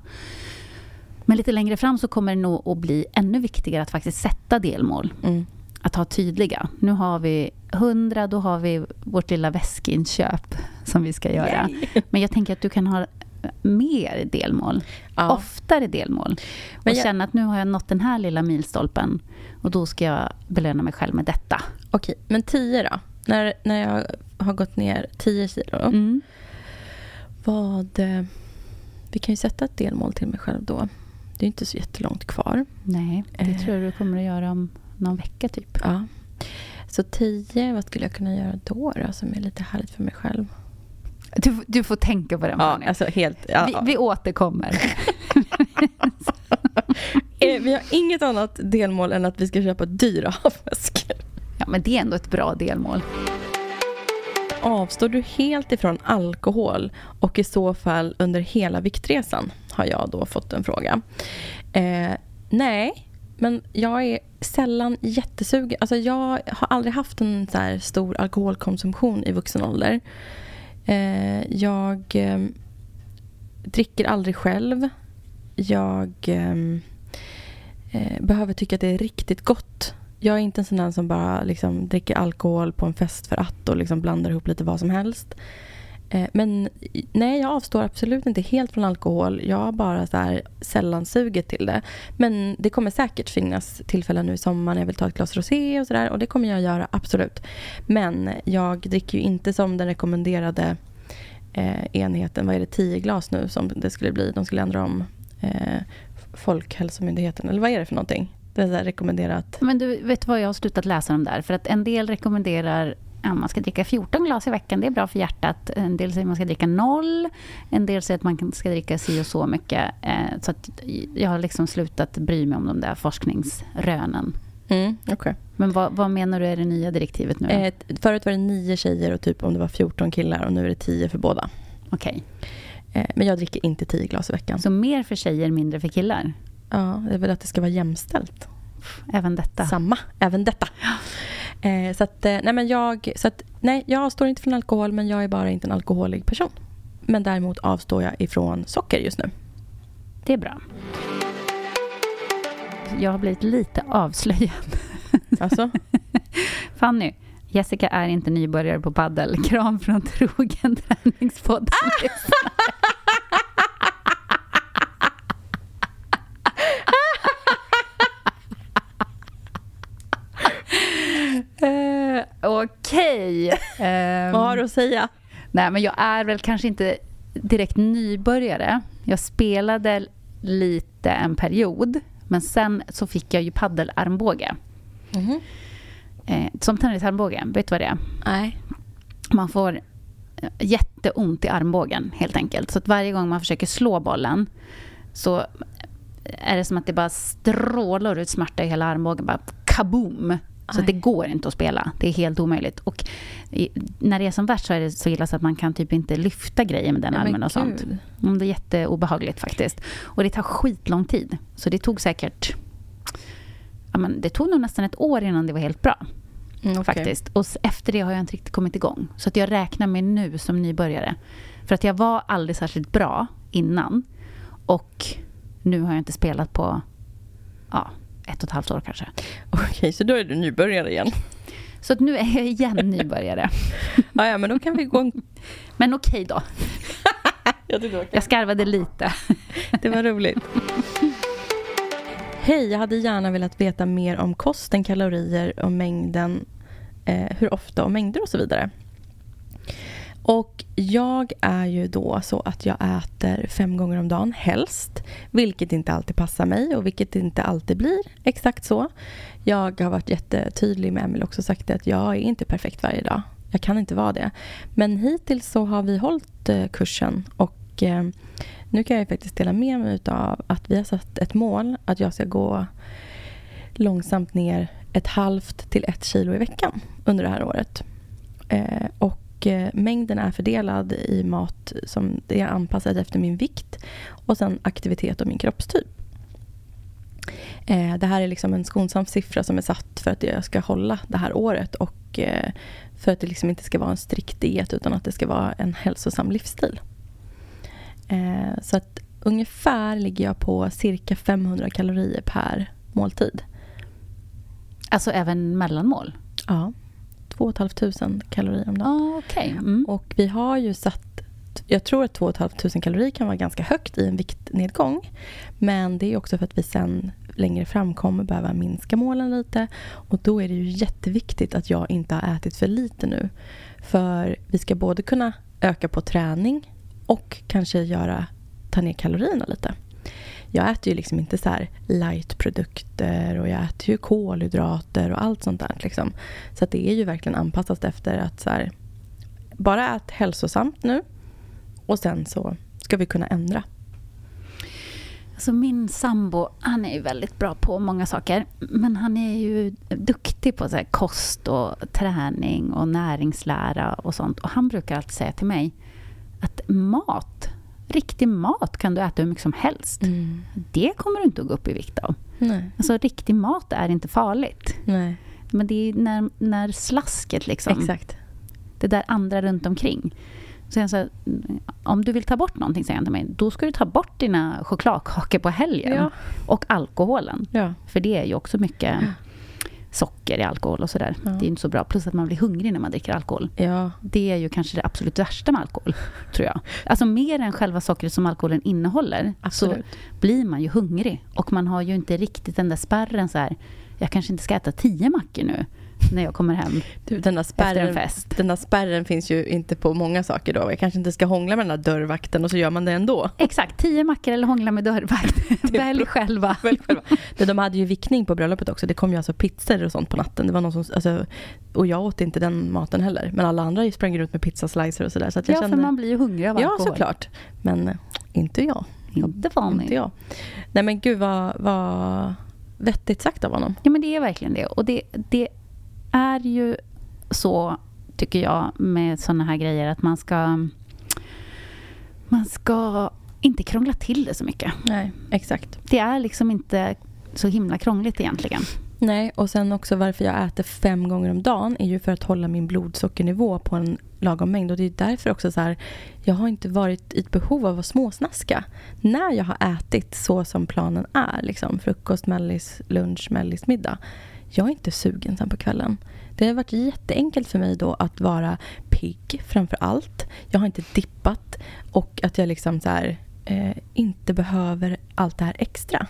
B: Men lite längre fram så kommer det nog att bli ännu viktigare att faktiskt sätta delmål.
C: Mm.
B: Att ha tydliga. Nu har vi 100, då har vi vårt lilla väskinköp som vi ska göra. Men jag tänker att du kan ha mer delmål.
C: Ja.
B: Oftare delmål. Och
C: jag-
B: känna att nu har jag nått den här lilla milstolpen. Och då ska jag belöna mig själv med detta.
C: Okej, men 10 då? När, när jag har gått ner 10 kilo?
B: Mm.
C: Vad... eh, Vi kan ju sätta ett delmål till mig själv då. Det är inte så jättelångt kvar.
B: Nej, det
C: Eh.
B: tror jag du kommer att göra om någon vecka typ.
C: Ja. Så 10, vad skulle jag kunna göra då, då som är lite härligt för mig själv?
B: Du, du får tänka på den.
C: Ja, alltså helt... Ja,
B: vi, vi återkommer.
C: Eh, vi har inget annat delmål än att vi ska köpa dyra handväskor.
B: Ja, men det är ändå ett bra delmål.
C: Avstår du helt ifrån alkohol och i så fall under hela viktresan? Har jag då fått en fråga. Eh, nej, men jag är sällan jättesugen. Alltså jag har aldrig haft en så här stor alkoholkonsumtion i vuxen ålder. Eh, jag eh, dricker aldrig själv. Jag ehm, eh, behöver tycka att det är riktigt gott. Jag är inte en sån där som bara liksom dricker alkohol på en fest för att och liksom blandar ihop lite vad som helst. Eh, men nej, jag avstår absolut inte helt från alkohol. Jag har bara så här sällan suget till det. Men det kommer säkert finnas tillfällen nu i sommar när jag vill ta ett glas rosé och sådär. Och det kommer jag göra, absolut. Men jag dricker ju inte som den rekommenderade eh, enheten. Vad är det, 10 glas nu som det skulle bli. De skulle ändra om eh, Folkhälsomyndigheten. Eller vad är det för någonting? Det är så här rekommenderat.
B: Men du, vet du vad jag har slutat läsa om där? För att en del rekommenderar att man ska dricka 14 glas i veckan. Det är bra för hjärtat. En del säger att man ska dricka noll. En del säger att man ska dricka si och så mycket. Eh, så att jag har liksom slutat bry mig om de där forskningsrönen.
C: Mm, okay.
B: Men vad, vad, menar du är det nya direktivet nu?
C: Eh, förut var det nio tjejer och typ om det var 14 killar och nu är det 10 för båda.
B: Okej.
C: Okay. Eh, men jag dricker inte 10 glas i veckan.
B: Så mer för tjejer, mindre för killar?
C: Ja, det är väl att det ska vara jämställt.
B: Även detta?
C: Samma, även detta. Eh, så att, eh, nej men jag, så att, nej, jag avstår inte från alkohol men jag är bara inte en alkoholig person. Men däremot avstår jag ifrån socker just nu.
B: Det är bra. Jag har blivit lite avslöjad.
C: Alltså?
B: Fanny, Jessica är inte nybörjare på paddel. Kram från trogen träningspodd. uh, Okej. Okay.
C: Um, Vad har du att säga?
B: Nej, men jag är väl kanske inte direkt nybörjare. Jag spelade lite en period, men sen så fick jag ju paddelarmbåge. Mm eh, som tennisarmbåge, vet du vad det är?
C: Nej.
B: Man får eh, jätteont i armbågen helt enkelt. Så att varje gång man försöker slå bollen så är det som att det bara strålar ut smärta i hela armbågen. Bara kaboom! Så det går inte att spela. Det är helt omöjligt. Och i, när det är som värst så är det så illa så att man kan typ inte lyfta grejer med den ja, armen och sånt. Mm, det är jätteobehagligt faktiskt. Och det tar skitlång tid. Så det tog säkert... Ja, men det tog nog nästan ett år innan det var helt bra. Mm, okay. faktiskt. Och efter det har jag inte riktigt kommit igång. Så att jag räknar mig nu som nybörjare. För att jag var aldrig särskilt bra innan. Och nu har jag inte spelat på ja, ett och ett halvt år kanske.
C: Okej, okay, så då är du nybörjare igen?
B: Så att nu är jag igen nybörjare.
C: ja, ja, men då kan vi gå...
B: Men okej okay då. jag, jag skarvade lite.
C: det var roligt. Hej, jag hade gärna velat veta mer om kosten, kalorier och mängden, eh, hur ofta och mängder och så vidare. Och jag är ju då så att jag äter fem gånger om dagen, helst. Vilket inte alltid passar mig och vilket inte alltid blir exakt så. Jag har varit jättetydlig med Emil också sagt att jag är inte perfekt varje dag. Jag kan inte vara det. Men hittills så har vi hållit eh, kursen och eh, nu kan jag faktiskt dela med mig av att vi har satt ett mål att jag ska gå långsamt ner ett halvt till ett kilo i veckan under det här året. Eh, och och Eh, mängden är fördelad i mat som är anpassad efter min vikt och sen aktivitet och min kroppstyp. Eh, det här är liksom en skonsam siffra som är satt för att jag ska hålla det här året och eh, för att det liksom inte ska vara en strikt diet utan att det ska vara en hälsosam livsstil. Så att ungefär ligger jag på cirka 500 kalorier per måltid.
B: Alltså även mellanmål?
C: Ja. 2 500 kalorier om dagen.
B: Ah, okay. Mm.
C: Och vi har ju satt... Jag tror att 2 500 kalorier kan vara ganska högt i en viktnedgång. Men det är också för att vi sen längre fram kommer behöva minska målen lite. Och då är det ju jätteviktigt att jag inte har ätit för lite nu. För vi ska både kunna öka på träning och kanske göra, ta ner kalorierna lite jag äter ju liksom inte så här lightprodukter och jag äter ju kolhydrater och allt sånt där. Liksom. Så det är ju verkligen anpassat efter att så här, bara ät hälsosamt nu och sen så ska vi kunna ändra.
B: Alltså min sambo, han är ju väldigt bra på många saker. Men han är ju duktig på så kost och träning och näringslära och sånt. Och han brukar alltid säga till mig att mat Riktig mat kan du äta hur mycket som helst. Mm. Det kommer du inte att gå upp i vikt av. Nej. Alltså, riktig mat är inte farligt.
C: Nej.
B: Men det är när, när slasket liksom...
C: Exakt.
B: Det där andra runt omkring. Så så här, om du vill ta bort någonting, säger han till mig, då ska du ta bort dina chokladkakor på helgen. Ja. Och alkoholen.
C: Ja.
B: För det är ju också mycket socker i alkohol och sådär. Ja. Det är inte så bra. Plus att man blir hungrig när man dricker alkohol.
C: Ja.
B: Det är ju kanske det absolut värsta med alkohol, tror jag. Alltså mer än själva sockret som alkoholen innehåller, absolut. så blir man ju hungrig. Och man har ju inte riktigt den där spärren så här, jag kanske inte ska äta tio mackor nu. När jag kommer hem
C: Du, den, där
B: efter en
C: spärren,
B: fest.
C: den där spärren finns ju inte på många saker då. Jag kanske inte ska hångla med den där dörrvakten och så gör man det ändå.
B: Exakt, tio mackor eller hångla med dörrvakt. Välj själva.
C: Välj själva. De hade ju vickning på bröllopet också. Det kom ju alltså pizzor och sånt på natten. Det var någon som, alltså, och jag åt inte den maten heller. Men alla andra sprang runt med pizzaslicer och sådär. Så
B: Ja,
C: kände,
B: för man blir ju hungrig av
C: Ja,
B: alkohol.
C: såklart. Men eh, inte jag.
B: Inte vanligt.
C: Inte jag. Nej men gud vad, vad vettigt sagt av honom.
B: Ja, men det är verkligen det. Och det, det är ju så, tycker jag, med såna här grejer att man ska... Man ska inte krångla till det så mycket.
C: Nej, exakt.
B: Det är liksom inte så himla krångligt egentligen.
C: Nej, och sen också varför jag äter fem gånger om dagen är ju för att hålla min blodsockernivå på en lagom mängd. Och det är därför också så här, jag har inte varit i ett behov av att småsnaska. När jag har ätit så som planen är, liksom frukost, mellis, lunch, mellis, middag. Jag är inte sugen sen på kvällen. Det har varit jätteenkelt för mig då att vara pigg framför allt. Jag har inte dippat och att jag liksom så här, eh, inte behöver allt det här extra.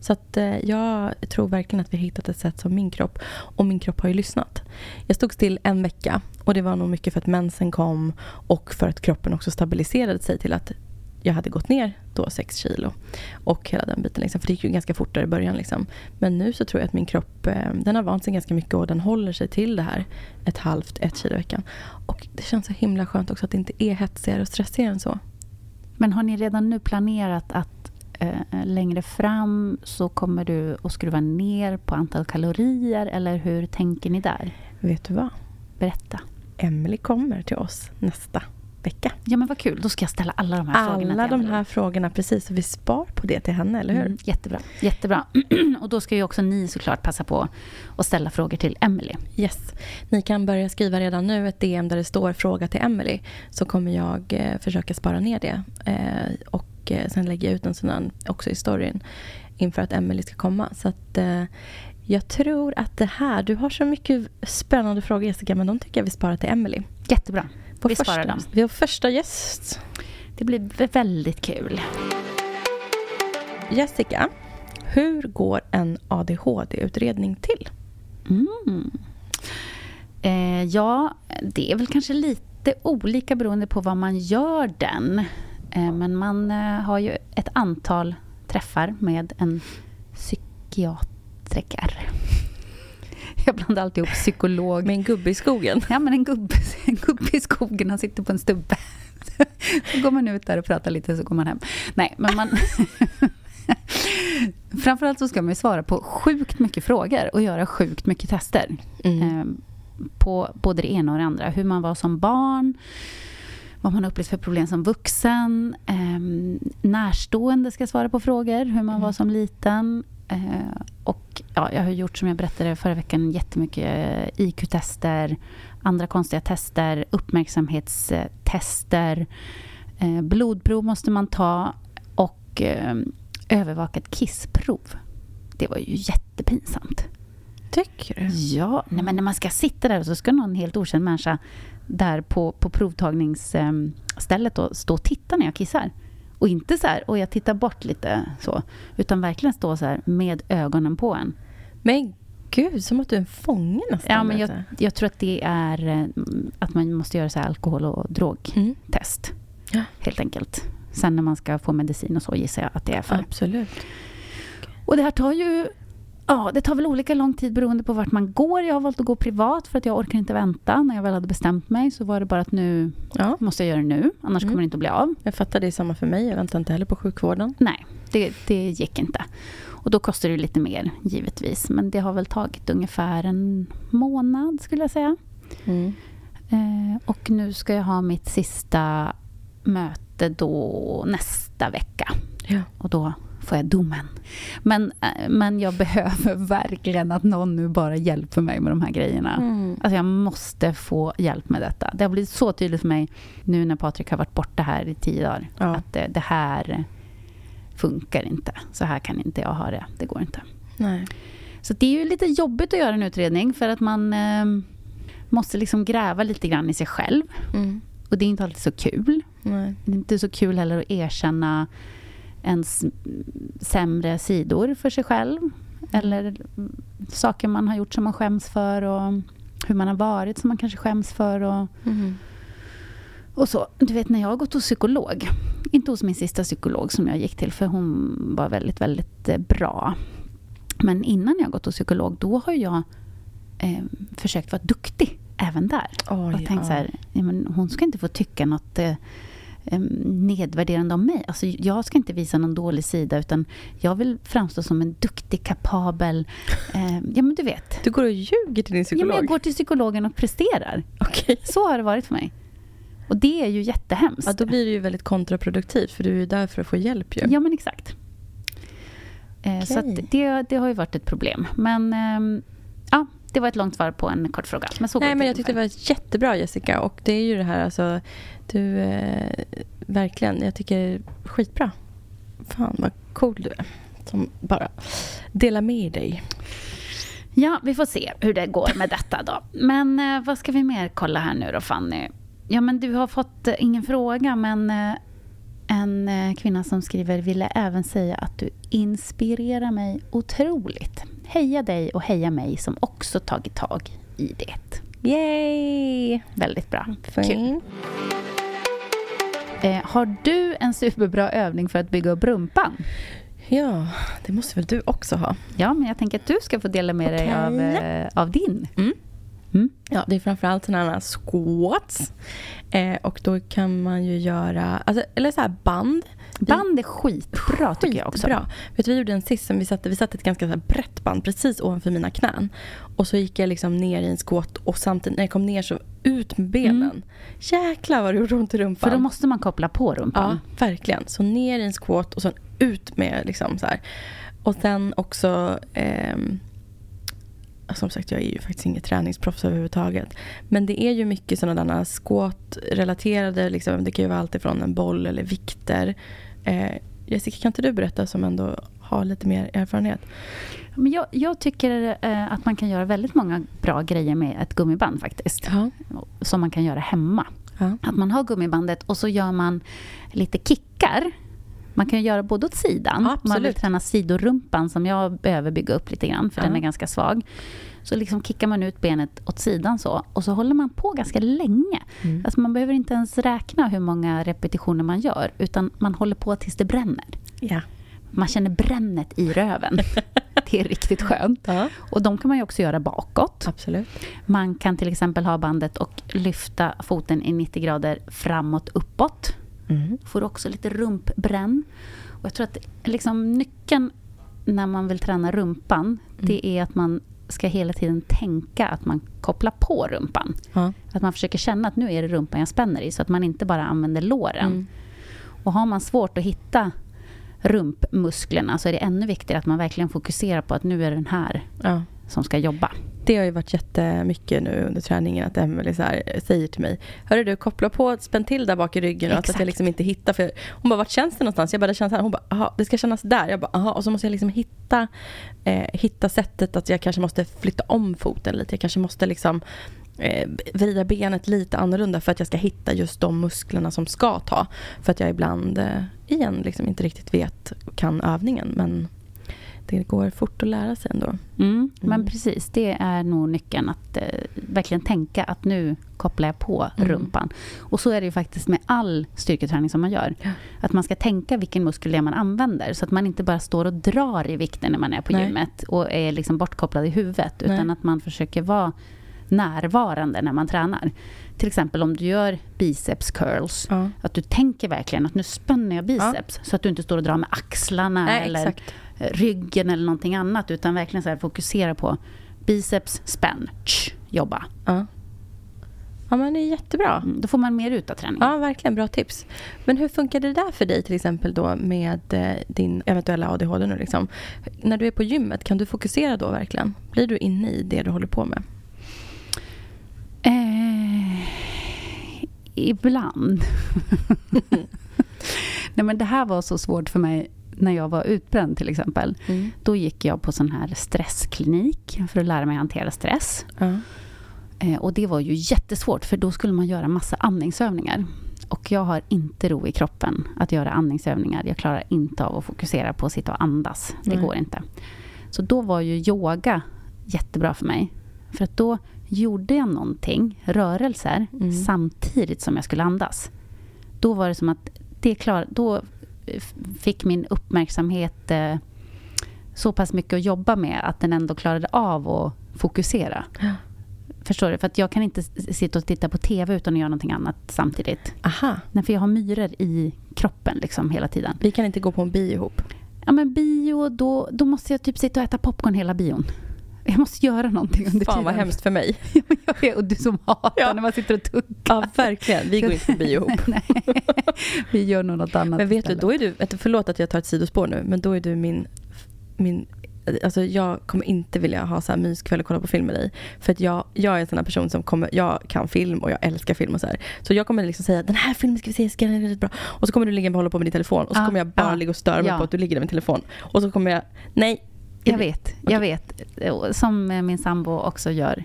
C: Så att eh, jag tror verkligen att vi har hittat ett sätt som min kropp, och min kropp har ju lyssnat. Jag stod still en vecka och det var nog mycket för att mensen kom och för att kroppen också stabiliserade sig till att jag hade gått ner då 6 kilo och hela den biten. Liksom, för det gick ju ganska fort där i början. Liksom. Men nu så tror jag att min kropp eh, den har vant sig ganska mycket och den håller sig till det här ett halvt, ett kilo i veckan. Och det känns så himla skönt också att det inte är hetsigare och stressigare än så.
B: Men har ni redan nu planerat att eh, längre fram så kommer du att skruva ner på antal kalorier eller hur tänker ni där?
C: Vet du vad?
B: Berätta.
C: Emily kommer till oss nästa vecka.
B: Ja men vad kul, då ska jag ställa alla de här frågorna
C: Alla de här frågorna, precis. Vi spar på det till henne, eller hur?
B: Mm, jättebra. jättebra. och då ska ju också ni såklart passa på att ställa frågor till Emily.
C: Yes. Ni kan börja skriva redan nu ett DM där det står fråga till Emily. Så kommer jag eh, försöka spara ner det. Eh, och eh, sen lägger jag ut en sån här också i storyn inför att Emily ska komma. Så att eh, jag tror att det här, du har så mycket spännande frågor Jessica, men de tycker jag vi sparar till Emily.
B: Jättebra.
C: Vår
B: vi sparar dem.
C: Vi har första gäst.
B: Det blir vä- väldigt kul.
C: Jessica, hur går en ADHD-utredning till?
B: Mm. Eh, ja, det är väl kanske lite olika beroende på vad man gör den. Eh, men man eh, har ju ett antal träffar med en psykiatriker. Jag blandar alltid ihop psykolog
C: Med en gubbe i skogen.
B: Ja, men en gubbe, en gubbe i skogen, han sitter på en stubbe. Så går man ut där och pratar lite, så går man hem. Nej, men man... Framförallt så ska man ju svara på sjukt mycket frågor och göra sjukt mycket tester.
C: Mm.
B: Eh, på både det ena och det andra. Hur man var som barn, vad man har upplevt för problem som vuxen. Eh, närstående ska svara på frågor, hur man var som liten. Eh, och ja, jag har gjort, som jag berättade förra veckan, jättemycket eh, IQ-tester, andra konstiga tester, uppmärksamhetstester. Eh, blodprov måste man ta och eh, övervaka ett kissprov. Det var ju jättepinsamt.
C: Tycker du?
B: Ja, nej, men när man ska sitta där och så ska någon helt okänd människa där på, på provtagningsstället då, stå och titta när jag kissar. Och inte så här, och jag tittar bort lite så, utan verkligen stå så här med ögonen på en.
C: Men gud, som att du är en fånge nästan.
B: Ja, men jag, jag tror att det är eh, att man måste göra så alkohol och.
C: Mm.
B: drogtest,
C: Ja.
B: helt enkelt. Sen när man ska få medicin och så gissar jag att det är för.
C: Absolut.
B: Och det här tar ju... Ja, det tar väl olika lång tid beroende på vart man går. Jag har valt att gå privat för att jag orkar inte vänta. När jag väl hade bestämt mig så var det bara att nu
C: Ja,
B: måste jag göra det nu. Annars
C: Mm.
B: kommer det inte att bli av.
C: jag fattar det är samma för mig. Jag väntar inte heller på sjukvården.
B: Nej, det, det gick inte. Och då kostar det lite mer, givetvis. Men det har väl tagit ungefär en månad, skulle jag säga.
C: Mm.
B: Eh, och nu ska jag ha mitt sista möte då nästa vecka.
C: Ja.
B: Och då får jag domen. Men, eh, men jag behöver verkligen att någon nu bara hjälper mig med de här grejerna.
C: Mm.
B: Alltså jag måste få hjälp med detta. Det har blivit så tydligt för mig nu när Patrik har varit borta här i tio dagar.
C: Ja.
B: Att det, det här funkar inte. Så här kan inte jag ha det. Det går inte.
C: Nej.
B: Så det är ju lite jobbigt att göra en utredning för att man eh, måste liksom gräva lite grann i sig själv.
C: Mm.
B: Och det är inte alltid så kul.
C: Nej.
B: Det är inte så kul heller att erkänna ens sämre sidor för sig själv. Eller saker man har gjort som man skäms för och hur man har varit som man kanske skäms för. Och,
C: Mm.
B: och så. Du vet, när jag har gått hos psykolog, inte hos min sista psykolog som jag gick till, för hon var väldigt, väldigt eh, bra. Men innan jag gått hos psykolog, då har jag eh, försökt vara duktig även där.
C: Oj,
B: och tänkt
C: ja.
B: så här, ja, men hon ska inte få tycka något eh, nedvärderande om mig. Alltså, jag ska inte visa någon dålig sida, utan jag vill framstå som en duktig, kapabel... Eh, ja, men du vet.
C: Du går och ljuger till din
B: Ja,
C: psykolog?
B: men jag går till psykologen och presterar.
C: Okej.
B: Så har det varit för mig. Och det är ju jättehemskt.
C: Ja, då blir det ju väldigt kontraproduktivt för du är ju där för att få hjälp ju.
B: Ja, men exakt. Eh, Så
C: Okej.
B: att det, det har ju varit ett problem. Men ja, det var ett långt svar på en kort fråga. Men så
C: Nej, men jag tyckte det var jättebra Jessica och det är ju det här alltså, du, eh, verkligen, jag tycker skitbra. Fan vad cool du är. Som bara delar med dig.
B: Ja, vi får se hur det går med detta då. Men eh, vad ska vi mer kolla här nu då, Fanny? Ja, men du har fått, eh, ingen fråga, men eh, en eh, kvinna som skriver ville även säga att du inspirerar mig otroligt. Heja dig och heja mig som också tagit tag i det.
C: Yay!
B: Väldigt bra. Kul.
C: Fin.
B: Eh, har du en superbra övning för att bygga upp rumpan?
C: Ja, det måste väl du också ha?
B: Ja, men jag tänker att du ska få dela med dig
C: Okej.
B: av, eh, av din.
C: Mm.
B: Mm.
C: Ja, det är framförallt sådana här squats. Eh, och då kan man ju göra, alltså, eller så här band.
B: Band är skitbra tycker jag också.
C: Bra. Vet du, vi gjorde en sist som vi satte, vi satte ett ganska så brett band precis ovanför mina knän. Och så gick jag liksom ner i en squat och samtidigt när jag kom ner så ut med benen. Jäklar vad det gjorde ont i rumpan.
B: För då måste man koppla på rumpan.
C: Ja, verkligen. Så ner i en squat och sen ut med liksom så här. Och sen också ehm, som sagt, jag är ju faktiskt inget träningsproffs överhuvudtaget. Men det är ju mycket sådana där squat-relaterade, liksom, det kan ju vara allt ifrån en boll eller vikter. Eh, Jessica, kan inte du berätta som ändå har lite mer erfarenhet?
B: Men jag, jag tycker eh, att man kan göra väldigt många bra grejer med ett gummiband faktiskt.
C: Ja.
B: Som man kan göra hemma.
C: Ja.
B: Att man har gummibandet och så gör man lite kickar. Man kan ju göra både åt sidan.
C: Ja,
B: man vill träna sidorumpan som jag behöver bygga upp lite grann för
C: Ja.
B: den är ganska svag. Så liksom kickar man ut benet åt sidan så och så håller man på ganska länge.
C: Mm.
B: Alltså man behöver inte ens räkna hur många repetitioner man gör utan man håller på tills det bränner.
C: Ja.
B: Man känner brännet i röven. Det är riktigt skönt.
C: ja.
B: Och de kan man ju också göra bakåt.
C: Absolut.
B: Man kan till exempel ha bandet och lyfta foten i 90 grader framåt, uppåt.
C: Mm.
B: Får också lite rumpbränn. Och jag tror att liksom nyckeln när man vill träna rumpan, det är att man ska hela tiden tänka att man kopplar på rumpan.
C: Ja.
B: Att man försöker känna att nu är det rumpan jag spänner i, så att man inte bara använder låren.
C: Mm.
B: Och har man svårt att hitta rumpmusklerna så är det ännu viktigare att man verkligen fokuserar på att nu är den här
C: Ja.
B: Som ska jobba.
C: Det har ju varit jättemycket nu under träningen att Emelie säger till mig Hörru du, koppla på, spänn till där bak i ryggen och att
B: Exakt.
C: jag liksom inte hittar för Hon bara, vart känns det någonstans? Jag bara, det känns här. Hon bara, aha, det ska kännas där. Jag bara, aha. Och så måste jag liksom hitta eh, Hitta sättet att jag kanske måste flytta om foten lite. Jag kanske måste liksom eh, vrida benet lite annorlunda för att jag ska hitta just de musklerna som ska ta. För att jag ibland, eh, igen, liksom inte riktigt vet, kan övningen. Men det går fort att lära sig ändå.
B: Mm, Men
C: Mm.
B: precis, det är nog nyckeln att eh, verkligen tänka att nu kopplar jag på
C: Mm.
B: rumpan. Och så är det ju faktiskt med all styrketräning som man gör.
C: Ja.
B: Att man ska tänka vilken muskel det är man använder. Så att man inte bara står och drar i vikten när man är på
C: Nej.
B: gymmet och är liksom bortkopplad i huvudet. Utan
C: Nej.
B: att man försöker vara närvarande när man tränar. Till exempel om du gör biceps curls.
C: Ja.
B: Att du tänker verkligen att nu spänner jag biceps. Så att du inte står och drar med axlarna
C: Nej,
B: eller
C: exakt.
B: eh, ryggen eller någonting annat. Utan verkligen så här fokusera på biceps, spänn, tsch, jobba.
C: Ja. Ja men det är jättebra.
B: Mm, Då får man mer ut av träningen.
C: Ja, verkligen bra tips. Men hur funkar det där för dig till exempel då med eh, din eventuella ADHD nu liksom? När du är på gymmet, kan du fokusera då verkligen? Blir du inne i det du håller på med?
B: Eh, ibland. Nej, men det här var så svårt för mig när jag var utbränd till exempel.
C: Mm.
B: Då gick jag på sån här stressklinik för att lära mig hantera stress.
C: Ja.
B: Eh, och det var ju jättesvårt för då skulle man göra massa andningsövningar. Och jag har inte ro i kroppen att göra andningsövningar. Jag klarar inte av att fokusera på att sitta och andas. Det
C: Nej.
B: går inte. Så då var ju yoga jättebra för mig. För att då gjorde jag någonting, rörelser,
C: Mm.
B: samtidigt som jag skulle andas. Då var det som att det klar, då f- fick min uppmärksamhet eh, så pass mycket att jobba med att den ändå klarade av att fokusera.
C: Ja.
B: Förstår du? För att jag kan inte sitta och titta på TV utan att göra någonting annat samtidigt.
C: Aha,
B: Nej, för jag har myror i kroppen liksom hela tiden.
C: vi kan inte gå på en bio ihop.
B: Ja, men bio, då, då måste jag typ sitta och äta popcorn hela bion. Jag måste göra någonting under
C: Fan
B: tiden.
C: vad hemskt för mig.
B: Och du som hatar
C: Ja.
B: när man sitter och tuggar.
C: Ja, verkligen. Vi går inte på bio ihop.
B: Nej, vi gör nog något annat
C: Men vet du,
B: istället.
C: då är du, du- förlåt att jag tar ett sidospår nu, men då är du min, min Alltså jag kommer inte vilja ha så här myskväll och kolla på film med dig. För att jag, jag är en sån här person som kommer, jag kan film och jag älskar film och så här. Så jag kommer liksom säga den här filmen ska vi se, ska den är bra. Och så kommer du ligga och hålla på med din telefon. Och så
B: Ja,
C: kommer jag bara
B: ja,
C: ligga och störa mig
B: ja.
C: på att du ligger där med telefon. Och så kommer jag, nej.
B: Jag vet, jag vet. Som eh, min sambo också gör.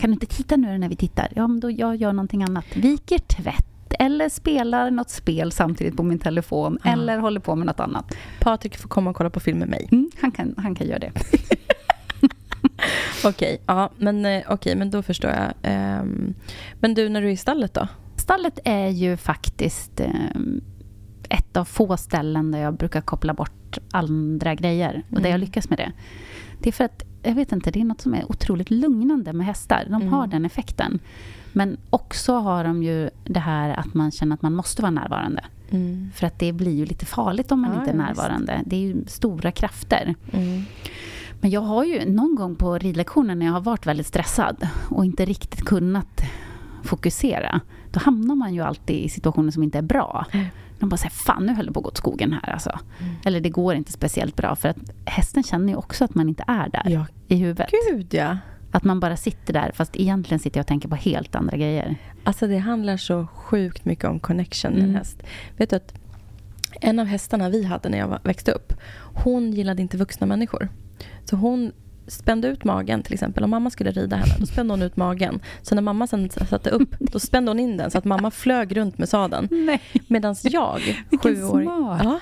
B: Kan du inte titta nu när vi tittar? Ja, men då jag gör någonting annat. Viker tvätt eller spelar något spel samtidigt på min telefon
C: Ja.
B: eller håller på med något annat.
C: Patrik får komma och kolla på film med mig.
B: Mm, han, kan, han kan göra det.
C: Okej, ja men, eh, okej, men då förstår jag. Ehm, men du, när du är i stallet då?
B: Stallet är ju faktiskt eh, ett av få ställen där jag brukar koppla bort andra grejer och där jag
C: Mm.
B: lyckas med det. Det är för att, jag vet inte, det är något som är otroligt lugnande med hästar. De
C: Mm.
B: har den effekten. Men också har de ju det här att man känner att man måste vara närvarande.
C: Mm.
B: För att det blir ju lite farligt om man
C: Ja,
B: inte är
C: ja, visst.
B: närvarande. Det är ju stora krafter.
C: Mm.
B: Men jag har ju någon gång på ridlektionen när jag har varit väldigt stressad och inte riktigt kunnat fokusera. Då hamnar man ju alltid i situationer som inte är bra.
C: Mm.
B: De bara säger fan nu höll det på att gå åt skogen här alltså. Eller det går inte speciellt bra för att hästen känner ju också att man inte är där
C: Ja,
B: i huvudet.
C: gud ja.
B: Att man bara sitter där fast egentligen sitter jag och tänker på helt andra grejer.
C: Alltså det handlar så sjukt mycket om connection med en
B: Mm.
C: häst. Vet du att en av hästarna vi hade när jag växte upp, hon gillade inte vuxna människor. Så hon spände ut magen till exempel. Om mamma skulle rida henne, då spände hon ut magen. Så när mamma sen satte upp, då spände hon in den så att mamma flög runt med sadeln. Medan jag,
B: Vilken
C: sju år,
B: smart.
C: ja,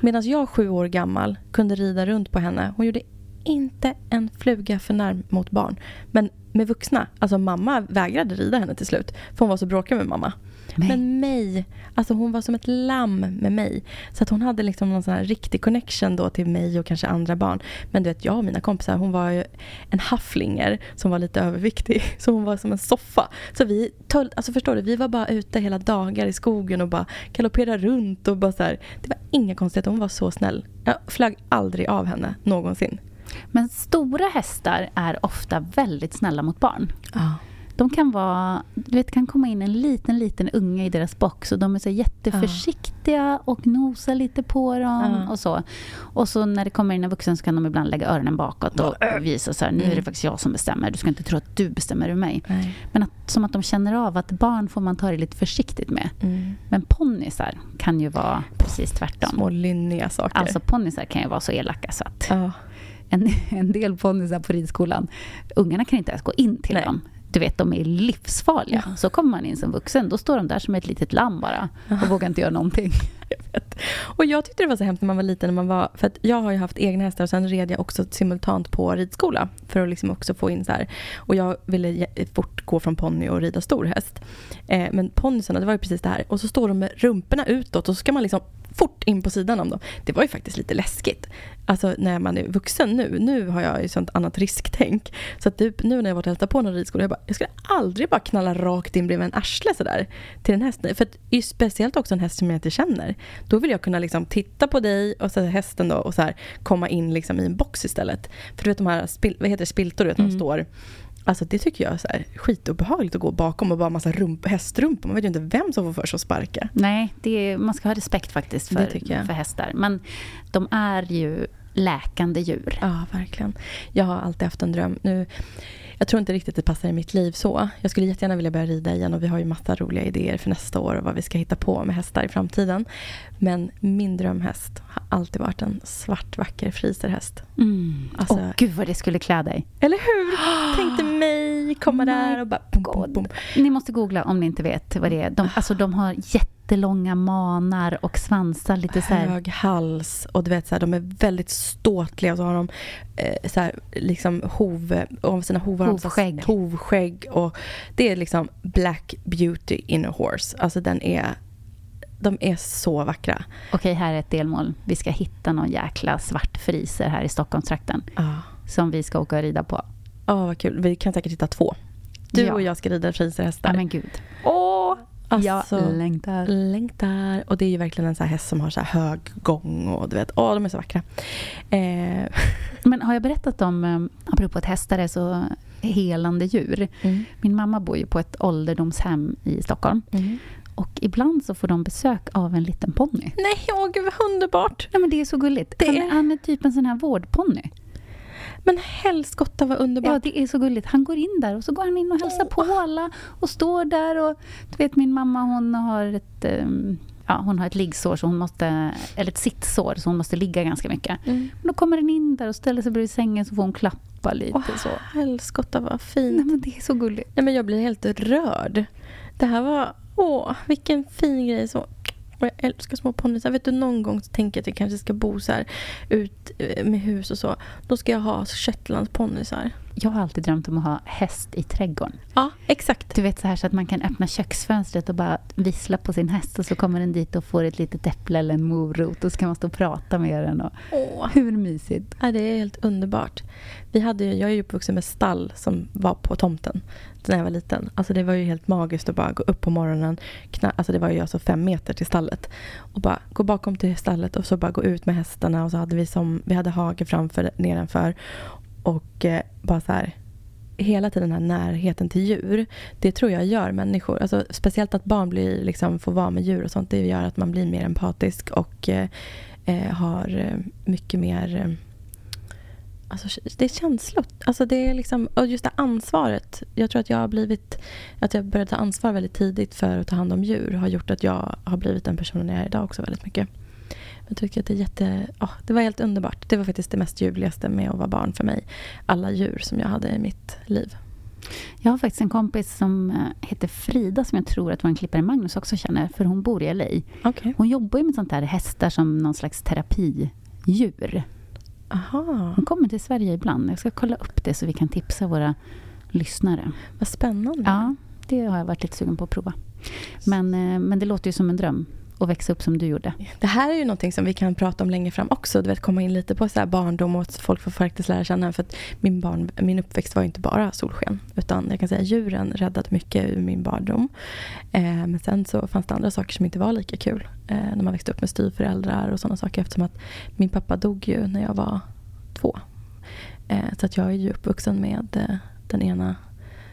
C: medans jag, sju år gammal, kunde rida runt på henne. Hon gjorde inte en fluga för när mot barn. Men med vuxna, alltså mamma vägrade rida henne till slut. För hon var så bråkig med mamma.
B: Nej.
C: Men mig, alltså hon var som ett lamm med mig. Så att hon hade liksom någon sån här riktig connection då till mig och kanske andra barn. Men du vet, jag och mina kompisar, hon var ju en hafflinger som var lite överviktig. Så hon var som en soffa. Så vi, töll, alltså förstår du, vi var bara ute hela dagar i skogen och bara galopperade runt och bara så här. Det var inga konstigheter, hon var så snäll. Jag flög aldrig av henne någonsin.
B: Men stora hästar är ofta väldigt snälla mot barn.
C: Ja.
B: De kan vara, du vet, kan komma in en liten, liten unge i deras box och de är så jätteförsiktiga och nosar lite på dem
C: Ja.
B: och så. Och så när det kommer in en vuxen så kan de ibland lägga öronen bakåt och visa så här, nu är det faktiskt jag som bestämmer, du ska inte tro att du bestämmer över mig.
C: Nej.
B: Men att, som att de känner av att barn får man ta det lite försiktigt med.
C: Mm.
B: Men ponnysar kan ju vara precis tvärtom.
C: Små lynniga saker.
B: Alltså ponnysar kan ju vara så elaka så att
C: ja.
B: en, en del ponnysar på ridskolan, ungarna kan inte ens gå in till
C: Nej.
B: dem. Du vet, de är livsfarliga. Så kommer man in som vuxen, då står de där som ett litet lamm bara och vågar inte göra någonting.
C: Jag vet. Och jag tyckte det var så hemskt när man var liten. När man var, för att jag har ju haft egna hästar och sen red jag också simultant på ridskola. För att liksom också få in så här. Och jag ville fort gå från ponny och rida stor häst. Eh, men ponnysarna, det var ju precis det här. Och så står de med rumporna utåt och så ska man liksom fort in på sidan om dem. Det var ju faktiskt lite läskigt. Alltså när man är vuxen nu. Nu har jag ju sånt annat risktänk. Så att typ, nu när jag varit och hälsat på någon ridskola, jag, bara, jag skulle aldrig bara knalla rakt in bredvid en arsle sådär. Till en häst. För att, speciellt också en häst som jag inte känner. Då vill jag kunna liksom titta på dig och så hästen då och så här, komma in liksom i en box istället. För du vet de här spil, vad heter det, spiltor, du vet, de
B: Mm.
C: står Alltså det tycker jag är så här skitobehagligt att gå bakom och bara massa rump, hästrumpor. Man vet ju inte vem som får för sig att sparka.
B: Nej, är, man ska ha respekt faktiskt för, för hästar. Men de är ju läkande djur.
C: Ja, verkligen. Jag har alltid haft en dröm. Nu, jag tror inte riktigt det passar i mitt liv så. Jag skulle jättegärna vilja börja rida igen och vi har ju massa roliga idéer för nästa år och vad vi ska hitta på med hästar i framtiden. Men min drömhäst har alltid varit en svart vacker friserhäst.
B: Mm.
C: Alltså-
B: Åh, gud vad det skulle klä dig.
C: Eller hur? Tänkte mig komma
B: Oh
C: där och bara... Bom, bom, bom.
B: Ni måste googla om ni inte vet vad det är. De, alltså, de har jättelånga manar och svansar. Lite så här.
C: Hög hals och du vet så här, de är väldigt ståtliga och så har de eh, så här, liksom hov, om sina hovar de så
B: Hovskägg.
C: hovskägg och det är liksom black beauty in a horse. Alltså den är, de är så vackra.
B: Okej, här är ett delmål. Vi ska hitta någon jäkla svart friser här i Stockholmstrakten
C: Ja,
B: som vi ska åka och rida på.
C: oh, vad kul. Vi kan säkert hitta två. Du
B: Ja.
C: och jag ska rida friserhästar.
B: Ja, men gud. Åh,
C: Alltså,
B: jag längtar.
C: längtar. Och det är ju verkligen en sån här häst som har så hög gång och du vet, åh de är så vackra. Eh,
B: Men har jag berättat om, eh, apropå att hästar är så helande djur.
C: mm.
B: Min mamma bor ju på ett ålderdomshem i Stockholm.
C: Mm.
B: Och ibland så får de besök av en liten ponny.
C: Nej, åh gud vad underbart.
B: Ja, men det är så gulligt.
C: Det
B: han,
C: är-
B: han är typ en sån här vårdponny.
C: Men helskotta vad
B: Ja,
C: underbart.
B: det är så gulligt. Han går in där och så går han in och hälsar på alla och står där och du vet min mamma hon har ett ehm, Ja, hon har ett liggsår, så hon måste, eller ett sittsår, så hon måste ligga ganska mycket.
C: Mm.
B: Men då kommer den in där och ställer sig bredvid sängen så får hon klappa lite.
C: Åh,
B: så.
C: helskotta vad fint.
B: Nej, men det är så gulligt.
C: Nej, men jag blir helt rörd. Det här var, åh, vilken fin grej. Så. Och jag älskar små ponnyer. Vet du, någon gång så tänker jag att jag kanske ska bo så här ut eh, med hus och så. Då ska jag ha shetlandsponnyer.
B: Jag har alltid drömt om att ha häst i trädgården.
C: Ja, exakt.
B: Du vet så här så att man kan öppna köksfönstret och bara vissla på sin häst och så kommer den dit och får ett litet äpple eller en morot och så kan man stå och prata med den. Och,
C: Åh.
B: hur mysigt?
C: Ja, det är helt underbart. Vi hade ju, jag är ju uppvuxen med stall som var på tomten när jag var liten. Alltså det var ju helt magiskt att bara gå upp på morgonen. Kna, alltså det var ju alltså fem meter till stallet. Och bara gå bakom till stallet och så bara gå ut med hästarna. Och så hade vi som, vi hade hage framför, nedanför. Och eh, bara så här hela tiden den här närheten till djur, det tror jag gör människor. Alltså, speciellt att barn blir, liksom, får vara med djur och sånt, det gör att man blir mer empatisk och eh, eh har eh, mycket mer... Eh, alltså, det är känslor. Alltså, det är liksom, och just det ansvaret. Jag tror att jag har blivit... Att jag började ta ansvar väldigt tidigt för att ta hand om djur har gjort att jag har blivit den personen jag är idag också väldigt mycket. Jag tycker att det är jätte... ja, det var helt underbart. Det var faktiskt det mest ljuvligaste med att vara barn för mig. Alla djur som jag hade i mitt liv.
B: Jag har faktiskt en kompis som eh, heter Frida som jag tror att vår klippare Magnus också känner, för hon bor i LA.
C: Okej.
B: Hon jobbar ju med sånt här hästar som någon slags terapidjur.
C: Aha,
B: Hon kommer till Sverige ibland. Jag ska kolla upp det så vi kan tipsa våra lyssnare.
C: vad spännande.
B: Ja, det har jag varit lite sugen på att prova. Men, eh, men det låter ju som en dröm och växa upp som du gjorde.
C: Det här är ju någonting som vi kan prata om längre fram också. Du vet, komma in lite på så här barndom och att folk får faktiskt lära känna. För att min, barn, min uppväxt var ju inte bara solsken. Utan jag kan säga djuren räddade mycket ur min barndom. Eh, men sen så fanns det andra saker som inte var lika kul. Eh, när man växte upp med styvföräldrar och sådana saker. Eftersom att min pappa dog ju när jag var två. Eh, så att jag är ju uppvuxen med eh, den ena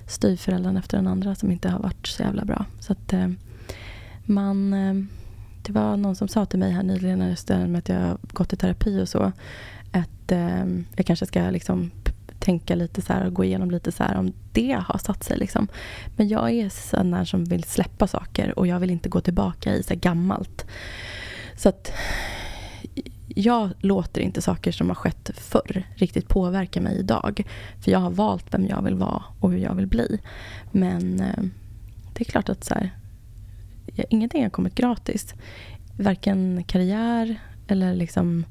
C: styvföräldern efter den andra som inte har varit så jävla bra. Så att eh, man... Eh, det var någon som sa till mig här nyligen när jag med att jag har gått i terapi och så. Att eh, jag kanske ska liksom tänka lite så här och gå igenom lite så här om det har satt sig. Liksom. Men jag är sån där som vill släppa saker och jag vill inte gå tillbaka i så här gammalt. Så att jag låter inte saker som har skett förr riktigt påverka mig idag. För jag har valt vem jag vill vara och hur jag vill bli. Men eh, det är klart att så här, ingenting har kommit gratis. Varken karriär eller liksom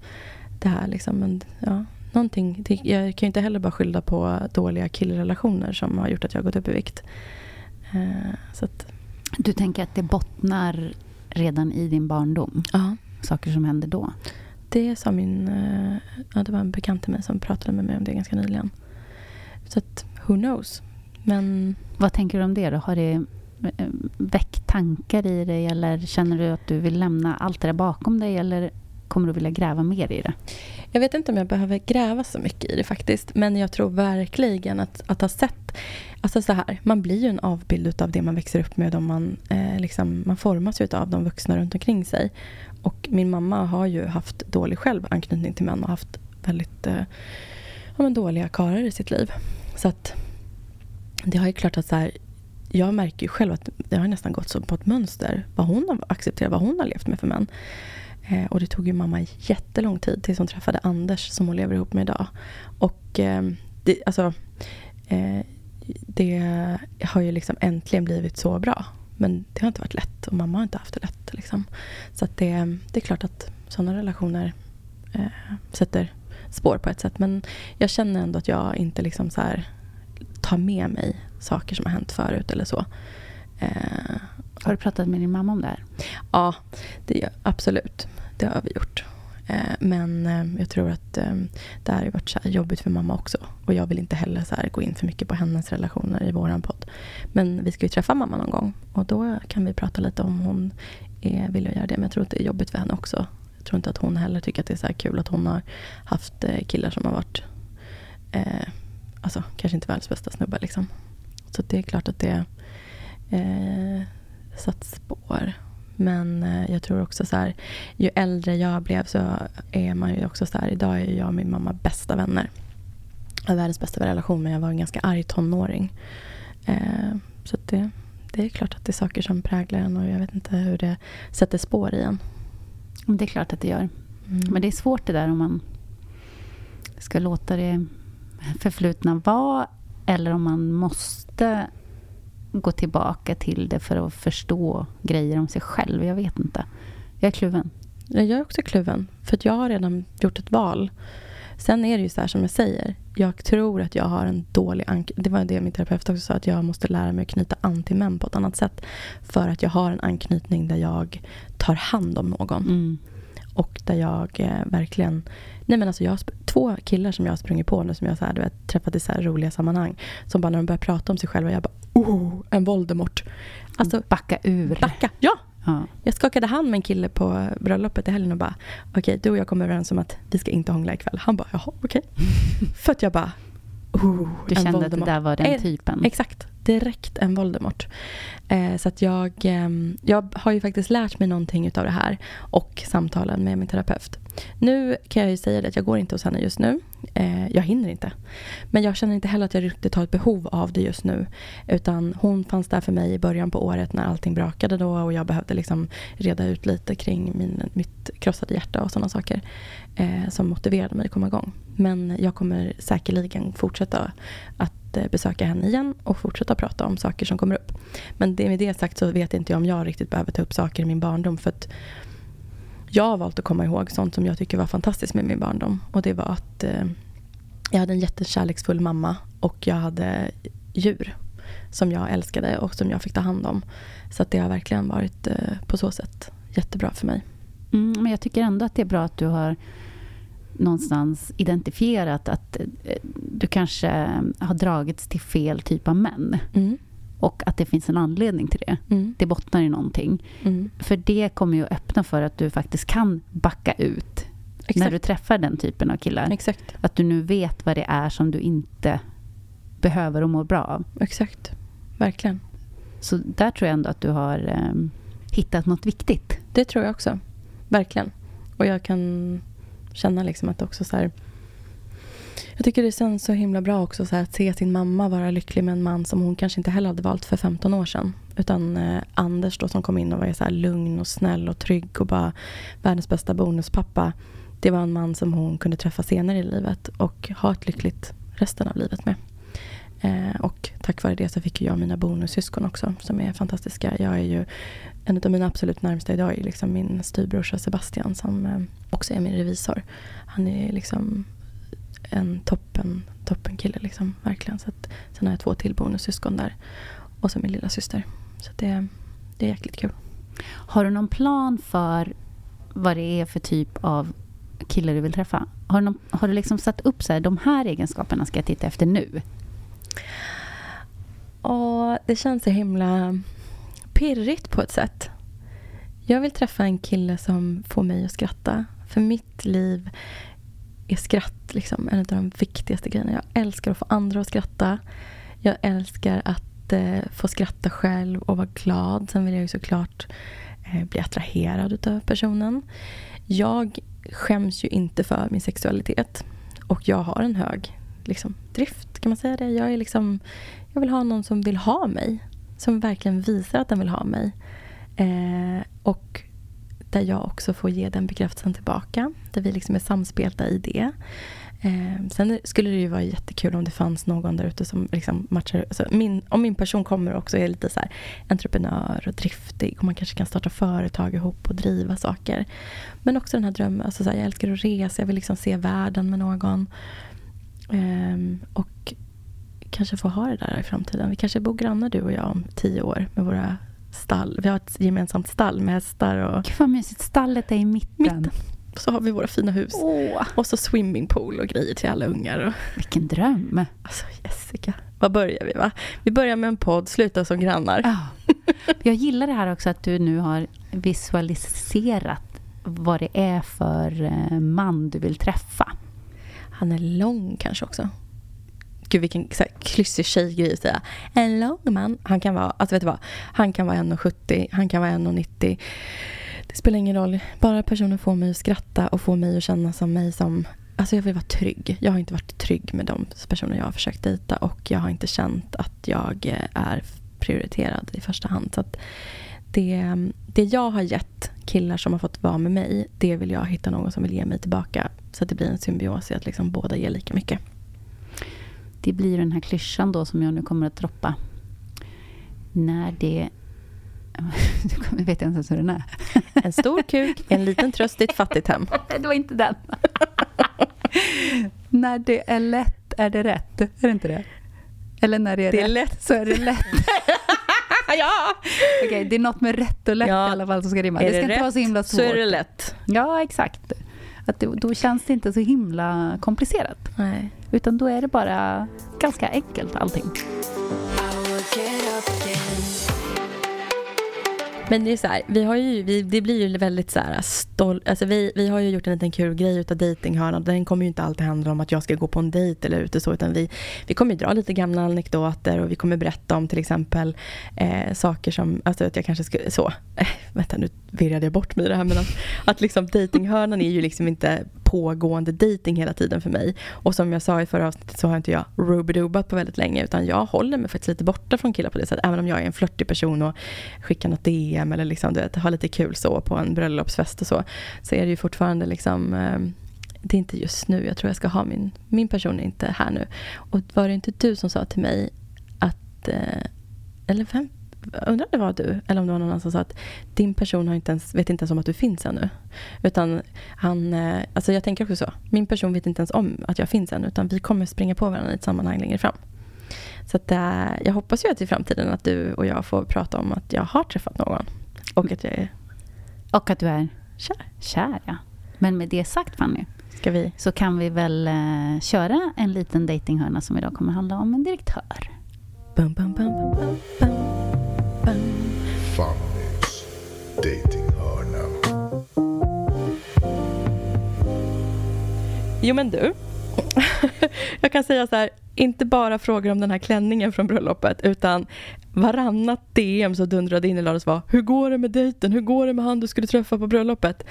C: det här. Liksom, men, ja, någonting, jag kan ju inte heller bara skylla på dåliga killrelationer som har gjort att jag har gått upp i vikt. Eh, så att,
B: Du tänker att det bottnar redan i din barndom?
C: ja.
B: Saker som händer då?
C: Det sa min... eh, Ja, det var en bekant till mig som pratade med mig om det ganska nyligen. Så att, who knows? Men
B: Vad tänker du om det då? Har det Eh, väckt tankar i dig eller känner du att du vill lämna allt det där bakom dig eller kommer du vilja gräva mer i det?
C: jag vet inte om jag behöver gräva så mycket i det faktiskt. Men jag tror verkligen att, att ha sett... Alltså så här, man blir ju en avbild av det man växer upp med. Och man, eh, liksom, man formas ju av de vuxna runt omkring sig. Och min mamma har ju haft dålig själv anknytning till män och haft väldigt eh, ja, men dåliga karlar i sitt liv. Så att det har ju klart att så här, jag märker ju själv att det har nästan gått som på ett mönster. Vad hon har accepterat, vad hon har levt med för män. Eh, och det tog ju mamma jättelång tid tills hon träffade Anders som hon lever ihop med idag. Och eh, det, alltså, eh, det har ju liksom äntligen blivit så bra. Men det har inte varit lätt och mamma har inte haft det lätt. Liksom. Så att det, det är klart att sådana relationer eh, sätter spår på ett sätt. Men jag känner ändå att jag inte liksom så här tar med mig saker som har hänt förut eller så.
B: Eh, har du pratat med din mamma om det här?
C: Ja, det, absolut. Det har vi gjort. Eh, men eh, jag tror att eh, det här har varit så jobbigt för mamma också. Och jag vill inte heller så gå in för mycket på hennes relationer i våran podd. Men vi ska ju träffa mamma någon gång. Och då kan vi prata lite om hon är villig att göra det. Men jag tror att det är jobbigt för henne också. Jag tror inte att hon heller tycker att det är så kul att hon har haft killar som har varit eh, alltså, kanske inte världens bästa snubbe. Liksom. Så det är klart att det eh, satt spår. Men eh, jag tror också så här, ju äldre jag blev så är man ju också så här, idag är jag och min mamma bästa vänner. Jag har världens bästa relation men jag var en ganska arg tonåring. Eh, så det, det är klart att det är saker som präglar en och jag vet inte hur det sätter spår i en.
B: Det är klart att det gör. Mm. Men det är svårt det där om man ska låta det förflutna vara eller om man måste gå tillbaka till det för att förstå grejer om sig själv. Jag vet inte. Jag är kluven.
C: Jag är också kluven. För jag har redan gjort ett val. Sen är det ju så här som jag säger. Jag tror att jag har en dålig anknytning. Det var det min terapeut också sa. Att jag måste lära mig att knyta an till män på ett annat sätt. För att jag har en anknytning där jag tar hand om någon. Mm. Och där jag eh, verkligen... Nej men alltså jag har två killar som jag har sprungit på nu som jag så här, du vet, träffat i så roliga sammanhang. Som bara när de börjar prata om sig själva, jag bara oh, en Voldemort.
B: Alltså, backa ur.
C: Backa, ja. ja. Jag skakade hand med en kille på bröllopet i helgen och bara okej, okay, du och jag kommer överens om att vi ska inte hångla ikväll. Han bara jaha, okej. Okay. För att jag bara
B: oh, Du kände Voldemort. att det där var den eh, typen?
C: Exakt direkt en Voldemort. Eh, så att jag, eh, jag har ju faktiskt lärt mig någonting utav det här och samtalen med min terapeut. Nu kan jag ju säga det att jag går inte hos henne just nu. Eh, jag hinner inte. Men jag känner inte heller att jag riktigt har ett behov av det just nu. Utan hon fanns där för mig i början på året när allting brakade då och jag behövde liksom reda ut lite kring min, mitt krossade hjärta och sådana saker. Eh, som motiverade mig att komma igång. Men jag kommer säkerligen fortsätta att att eh, besöka henne igen och fortsätta prata om saker som kommer upp. Men det, med det sagt så vet inte jag om jag riktigt behöver ta upp saker i min barndom. För att jag har valt att komma ihåg sånt som jag tycker var fantastiskt med min barndom. Och det var att eh, jag hade en jättekärleksfull mamma och jag hade djur som jag älskade och som jag fick ta hand om. Så att det har verkligen varit eh, på så sätt jättebra för mig.
B: Mm, men jag tycker ändå att det är bra att du har någonstans identifierat att eh, du kanske har dragits till fel typ av män. Mm. Och att det finns en anledning till det. Mm. Det bottnar i någonting. Mm. För det kommer ju att öppna för att du faktiskt kan backa ut Exakt. när du träffar den typen av killar.
C: Exakt.
B: Att du nu vet vad det är som du inte behöver och mår bra av.
C: Exakt. Verkligen.
B: Så där tror jag ändå att du har eh, hittat något viktigt.
C: Det tror jag också. Verkligen. Och jag kan känna liksom att också så här, jag tycker det känns så himla bra också så här, att se sin mamma vara lycklig med en man som hon kanske inte heller hade valt för 15 år sedan. Utan eh, Anders då som kom in och var så lugn och snäll och trygg och bara världens bästa bonuspappa. Det var en man som hon kunde träffa senare i livet och ha ett lyckligt resten av livet med. Eh, och tack vare det så fick jag mina bonussyskon också som är fantastiska. Jag är ju en av mina absolut närmsta idag är liksom min styvbrorsa Sebastian som eh, också är min revisor. Han är liksom en toppen, toppen kille liksom, verkligen. Så att, sen har jag två till bonussyskon där. Och så min lilla syster. Så det, det är jäkligt kul.
B: Har du någon plan för vad det är för typ av kille du vill träffa? Har du, någon, har du liksom satt upp så här, de här egenskaperna ska jag titta efter nu?
C: Och det känns så himla pirrigt på ett sätt. Jag vill träffa en kille som får mig att skratta. För mitt liv är skratt liksom en av de viktigaste grejerna. Jag älskar att få andra att skratta. Jag älskar att eh, få skratta själv och vara glad. Sen vill jag ju såklart eh, bli attraherad av personen. Jag skäms ju inte för min sexualitet. Och jag har en hög liksom, drift, kan man säga det? Jag, är liksom, jag vill ha någon som vill ha mig. Som verkligen visar att den vill ha mig. Eh, och där jag också får ge den bekräftelsen tillbaka. Där vi liksom är samspelta i det. Eh, sen skulle det ju vara jättekul om det fanns någon där ute som liksom matchar. Alltså min, om min person kommer också är lite så här entreprenör och driftig och man kanske kan starta företag ihop och driva saker. Men också den här drömmen, alltså så här, jag älskar att resa, jag vill liksom se världen med någon. Eh, och kanske få ha det där i framtiden. Vi kanske bor grannar du och jag om tio år med våra stall. Vi har ett gemensamt stall med hästar och...
B: Gud vad mysigt. Stallet är i mitten.
C: mitten. Så har vi våra fina hus.
B: Åh,
C: Och så swimmingpool och grejer till alla ungar. Och,
B: vilken dröm.
C: alltså Jessica, vad börjar vi va? Vi börjar med en podd, slutar som grannar.
B: Ja. Jag gillar det här också att du nu har visualiserat vad det är för eh, man du vill träffa.
C: Han är lång kanske också. Gud vilken så här, klyschig tjejgrej att säga. En lång man. Han kan vara, alltså vet du vad? Han kan vara 1,70, han kan vara 1,90. Det spelar ingen roll. Bara personen får mig att skratta och får mig att känna som mig som Alltså jag vill vara trygg. Jag har inte varit trygg med de personer jag har försökt dejta och jag har inte känt att jag eh, är prioriterad i första hand. Så att det, det jag har gett killar som har fått vara med mig, det vill jag hitta någon som vill ge mig tillbaka. Så att det blir en symbios i att liksom båda ger lika mycket.
B: Det blir den här klyschan då som jag nu kommer att droppa. När det... Jag vet inte ens hur den är.
C: En stor kuk, en liten tröst i ett fattigt hem.
B: Det var inte den. när det är lätt är det rätt. Är det inte det? Eller när det är,
C: Det är
B: rätt
C: lätt.
B: så är det lätt.
C: Ja!
B: Okej, det är något med rätt och lätt
C: Ja.
B: i alla fall som ska rimma.
C: Är
B: Det
C: det
B: ska inte vara så himla
C: rätt
B: svårt.
C: så är det lätt.
B: Ja, exakt. Att då, då känns det inte så himla komplicerat.
C: Nej.
B: Utan då är det bara ganska enkelt allting.
C: Men det är så här, vi har ju, vi, det blir ju väldigt så här stolt, alltså vi, vi har ju gjort en liten kul grej utav dejtinghörnan. Den kommer ju inte alltid handla om att jag ska gå på en dejt eller ute så, utan vi, vi kommer ju dra lite gamla anekdoter och vi kommer berätta om till exempel eh, saker som, alltså att jag kanske skulle, så, Äh, vänta nu virrade jag bort mig i det här, men att, att liksom dejtinghörnan är ju liksom inte pågående dating hela tiden för mig. Och som jag sa i förra avsnittet så har inte jag rubidubat på väldigt länge, utan jag håller mig faktiskt lite borta från killar på det sättet. Även om jag är en flörtig person och skickar något DM eller liksom, du vet, har lite kul så på en bröllopsfest och så. Så är det ju fortfarande liksom eh, det är inte just nu jag tror jag ska ha min, min person är inte här nu. Och var det inte du som sa till mig att, eh, eller vem, undrar om det var du eller om det var någon annan som sa att din person har inte ens, vet inte ens om att du finns ännu. Utan han, eh, alltså jag tänker också så, min person vet inte ens om att jag finns än utan vi kommer springa på varandra i ett sammanhang längre fram. Så att, eh, jag hoppas ju att i framtiden att du och jag får prata om att jag har träffat någon. Och att jag är
B: Och att du är
C: kär.
B: kär, ja. Men med det sagt, Fanny,
C: Ska vi?
B: så kan vi väl eh, köra en liten datinghörna som idag kommer handla om en direktör.
C: Bum, bum, bum, bum, bum, bum.
D: Fannys datinghörna.
C: Jo men du, jag kan säga så här, inte bara frågor om den här klänningen från bröllopet utan varannat DM så dundrade in i lördags var Hur går det med dejten? Hur går det med han du skulle träffa på bröllopet?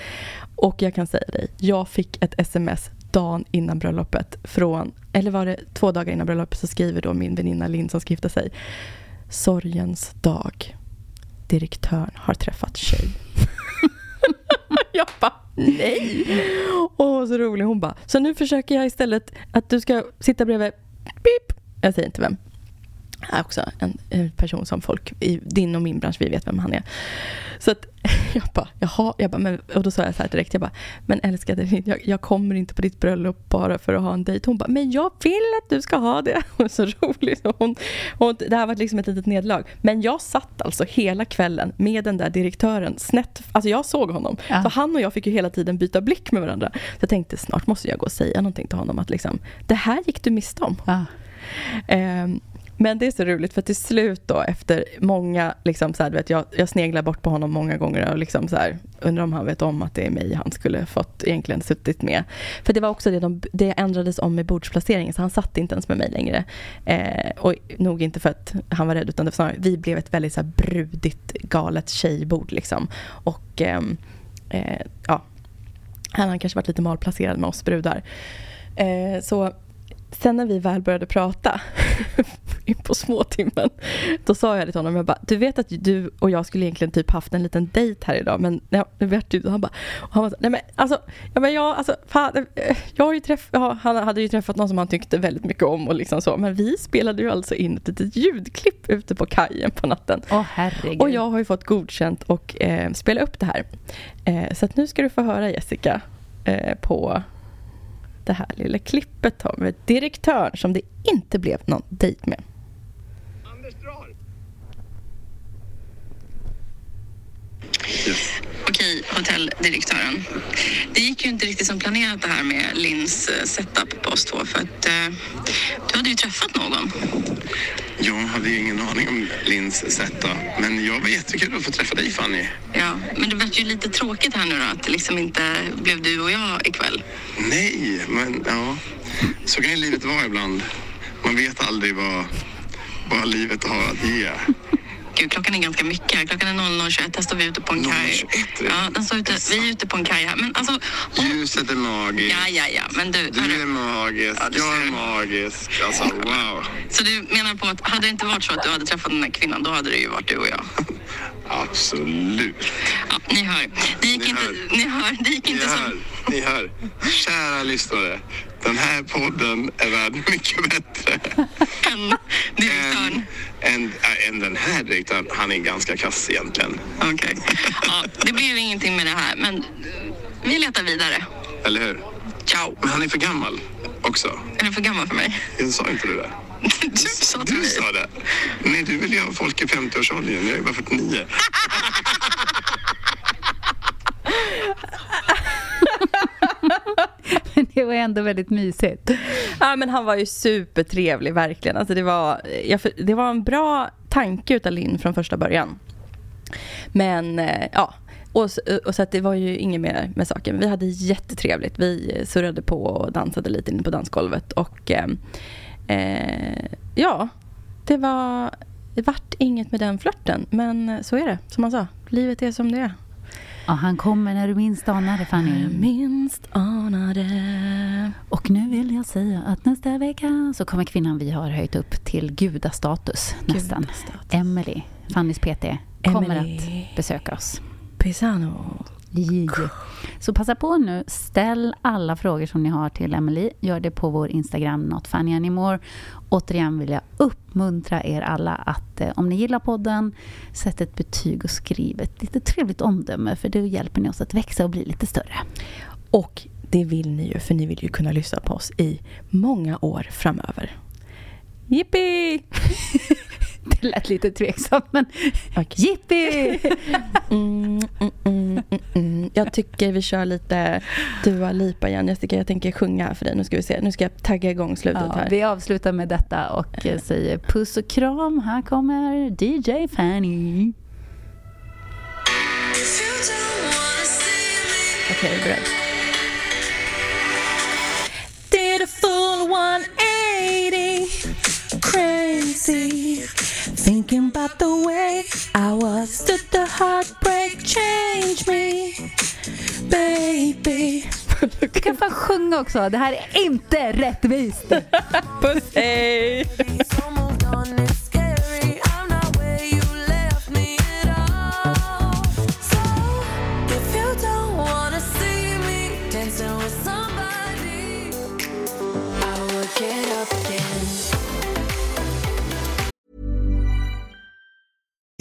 C: Och jag kan säga dig, jag fick ett sms dagen innan bröllopet från, eller var det två dagar innan bröllopet så skriver då min väninna Linn som ska gifta sig Sorgens dag. Direktören har träffat tjej. jag bara, nej. Åh, så rolig. Hon bara, så nu försöker jag istället att du ska sitta bredvid, pip. Jag säger inte vem. Är också en, en person som folk i din och min bransch, vi vet vem han är. Så att jag bara, jaha, jag bara, men, och då sa jag så här direkt, jag bara, men älskade, jag, jag kommer inte på ditt bröllop bara för att ha en dejt. Hon bara, men jag vill att du ska ha det. Och så roligt. Och Hon, hon, det här var liksom ett litet nederlag. Men jag satt alltså hela kvällen med den där direktören snett, alltså jag såg honom.
B: Ja.
C: Så han och jag fick ju hela tiden byta blick med varandra. Så jag tänkte, snart måste jag gå och säga någonting till honom att liksom, det här gick du miste om.
B: Ja.
C: Ehm, men det är så roligt för till slut då efter många, liksom så här, vet, jag, jag sneglar bort på honom många gånger och liksom så här, undrar om han vet om att det är mig han skulle fått egentligen suttit med. För det var också det, de, det ändrades om med bordsplaceringen så han satt inte ens med mig längre. Eh, och nog inte för att han var rädd utan det var snarare, vi blev ett väldigt så här brudigt galet tjejbord liksom. Och eh, eh, ja, han har kanske varit lite malplacerad med oss brudar. Eh, så sen när vi väl började prata in på småtimmen. Då sa jag till honom, jag bara, du vet att du och jag skulle egentligen typ haft en liten dejt här idag, men ja, nu vart du, han bara, och han bara, nej men alltså, ja men jag, alltså, fan, eh, jag har ju träff, ja, han hade ju träffat någon som han tyckte väldigt mycket om och liksom så, men vi spelade ju alltså in ett litet ljudklipp ute på kajen på natten.
B: Åh herregud.
C: Och jag har ju fått godkänt och eh, spela upp det här. Eh, så att nu ska du få höra Jessica eh, på det här lilla klippet av med direktören som det inte blev någon dejt med.
E: Okej, hotelldirektören. Det gick ju inte riktigt som planerat det här med Lins eh, setup på oss två för att eh, du hade ju träffat någon.
F: Jag hade ju ingen aning om Lins setup, men jag var jättekul att få träffa dig Fanny.
E: Ja, men det vart ju lite tråkigt här nu då att det liksom inte blev du och jag ikväll.
F: Nej, men ja, så kan ju livet vara ibland. Man vet aldrig vad, vad livet har att ge.
E: Gud, klockan är ganska mycket här. Klockan är 00.21. Här står vi ute på en kaj.
F: 00.21 redan?
E: Ja, den står ute, vi är ute på en kaj här. Men alltså... om-
F: Ljuset är magiskt.
E: Ja, ja, ja. Men du,
F: Du
E: hörru.
F: är magisk,
E: Ja, du
F: jag är magisk. Alltså wow.
E: Så du menar på att hade det inte varit så att du hade träffat den här kvinnan, då hade det ju varit du och jag.
F: Absolut.
E: Ja, ni hör. Det gick
F: Ni
E: inte,
F: hör.
E: ni hör, det gick
F: Ni
E: inte
F: hör,
E: som...
F: ni hör. Kära lyssnare. Den här podden är värd mycket bättre
E: En direktören.
F: än, än, äh, än den här direktören. Han är ganska kass egentligen.
E: Okej. Ja, det blir ingenting med det här, men vi letar vidare.
F: Eller hur?
E: Ciao.
F: Men han är för gammal också.
E: Är du för gammal för mig?
F: Jag sa inte du det?
E: Du sa till
F: Du sa det. Nej, du vill ju ha folk i 50-årsåldern. Jag är bara 49.
B: Men det var ändå väldigt mysigt.
C: Ja, men han var ju supertrevlig, verkligen. Alltså, det, var, jag, det var en bra tanke utav Linn från första början. Men eh, ja, och, eh, och så att det var ju inget mer med saken. Vi hade jättetrevligt. Vi surrade på och dansade lite inne på dansgolvet. Och eh, eh ja, det var det vart inget med den flörten. Men så är det, som man sa. Livet är som det är.
B: Ja, han kommer när du minst anar det, Fanny.
C: Minst anade.
B: Och nu vill jag säga att nästa vecka så kommer kvinnan vi har höjt upp till gudastatus nästan.
C: Gudastatus.
B: Emily, Fannys PT, kommer
C: Emily.
B: att besöka oss.
C: Pisano.
B: Yeah. Så passa på nu, ställ alla frågor som ni har till Emily. Gör det på vår Instagram, Not Funny Anymore. Återigen vill jag uppmuntra er alla att eh, om ni gillar podden, sätt ett betyg och skriv ett lite trevligt omdöme för då hjälper ni oss att växa och bli lite större.
C: Och det vill ni ju, för ni vill ju kunna lyssna på oss i många år framöver. Jippi!
B: Det lät lite tveksamt, men
C: Okej.
B: jippi!
C: Mm, mm, mm, mm, mm. Jag tycker vi kör lite Dua Lipa igen. Jessica, jag tänker sjunga för dig. Nu ska vi se. Nu ska jag tagga igång slutet
B: Ja,
C: här.
B: vi avslutar med detta och eh, säger puss och kram. Här kommer DJ Fanny.
C: Okej, är beredd. Did a full 180 Crazy Thinking about the way I was Did the heartbreak change me Baby
B: Du kan fan sjunga också. Det här är inte rättvist.
C: Puss, hej!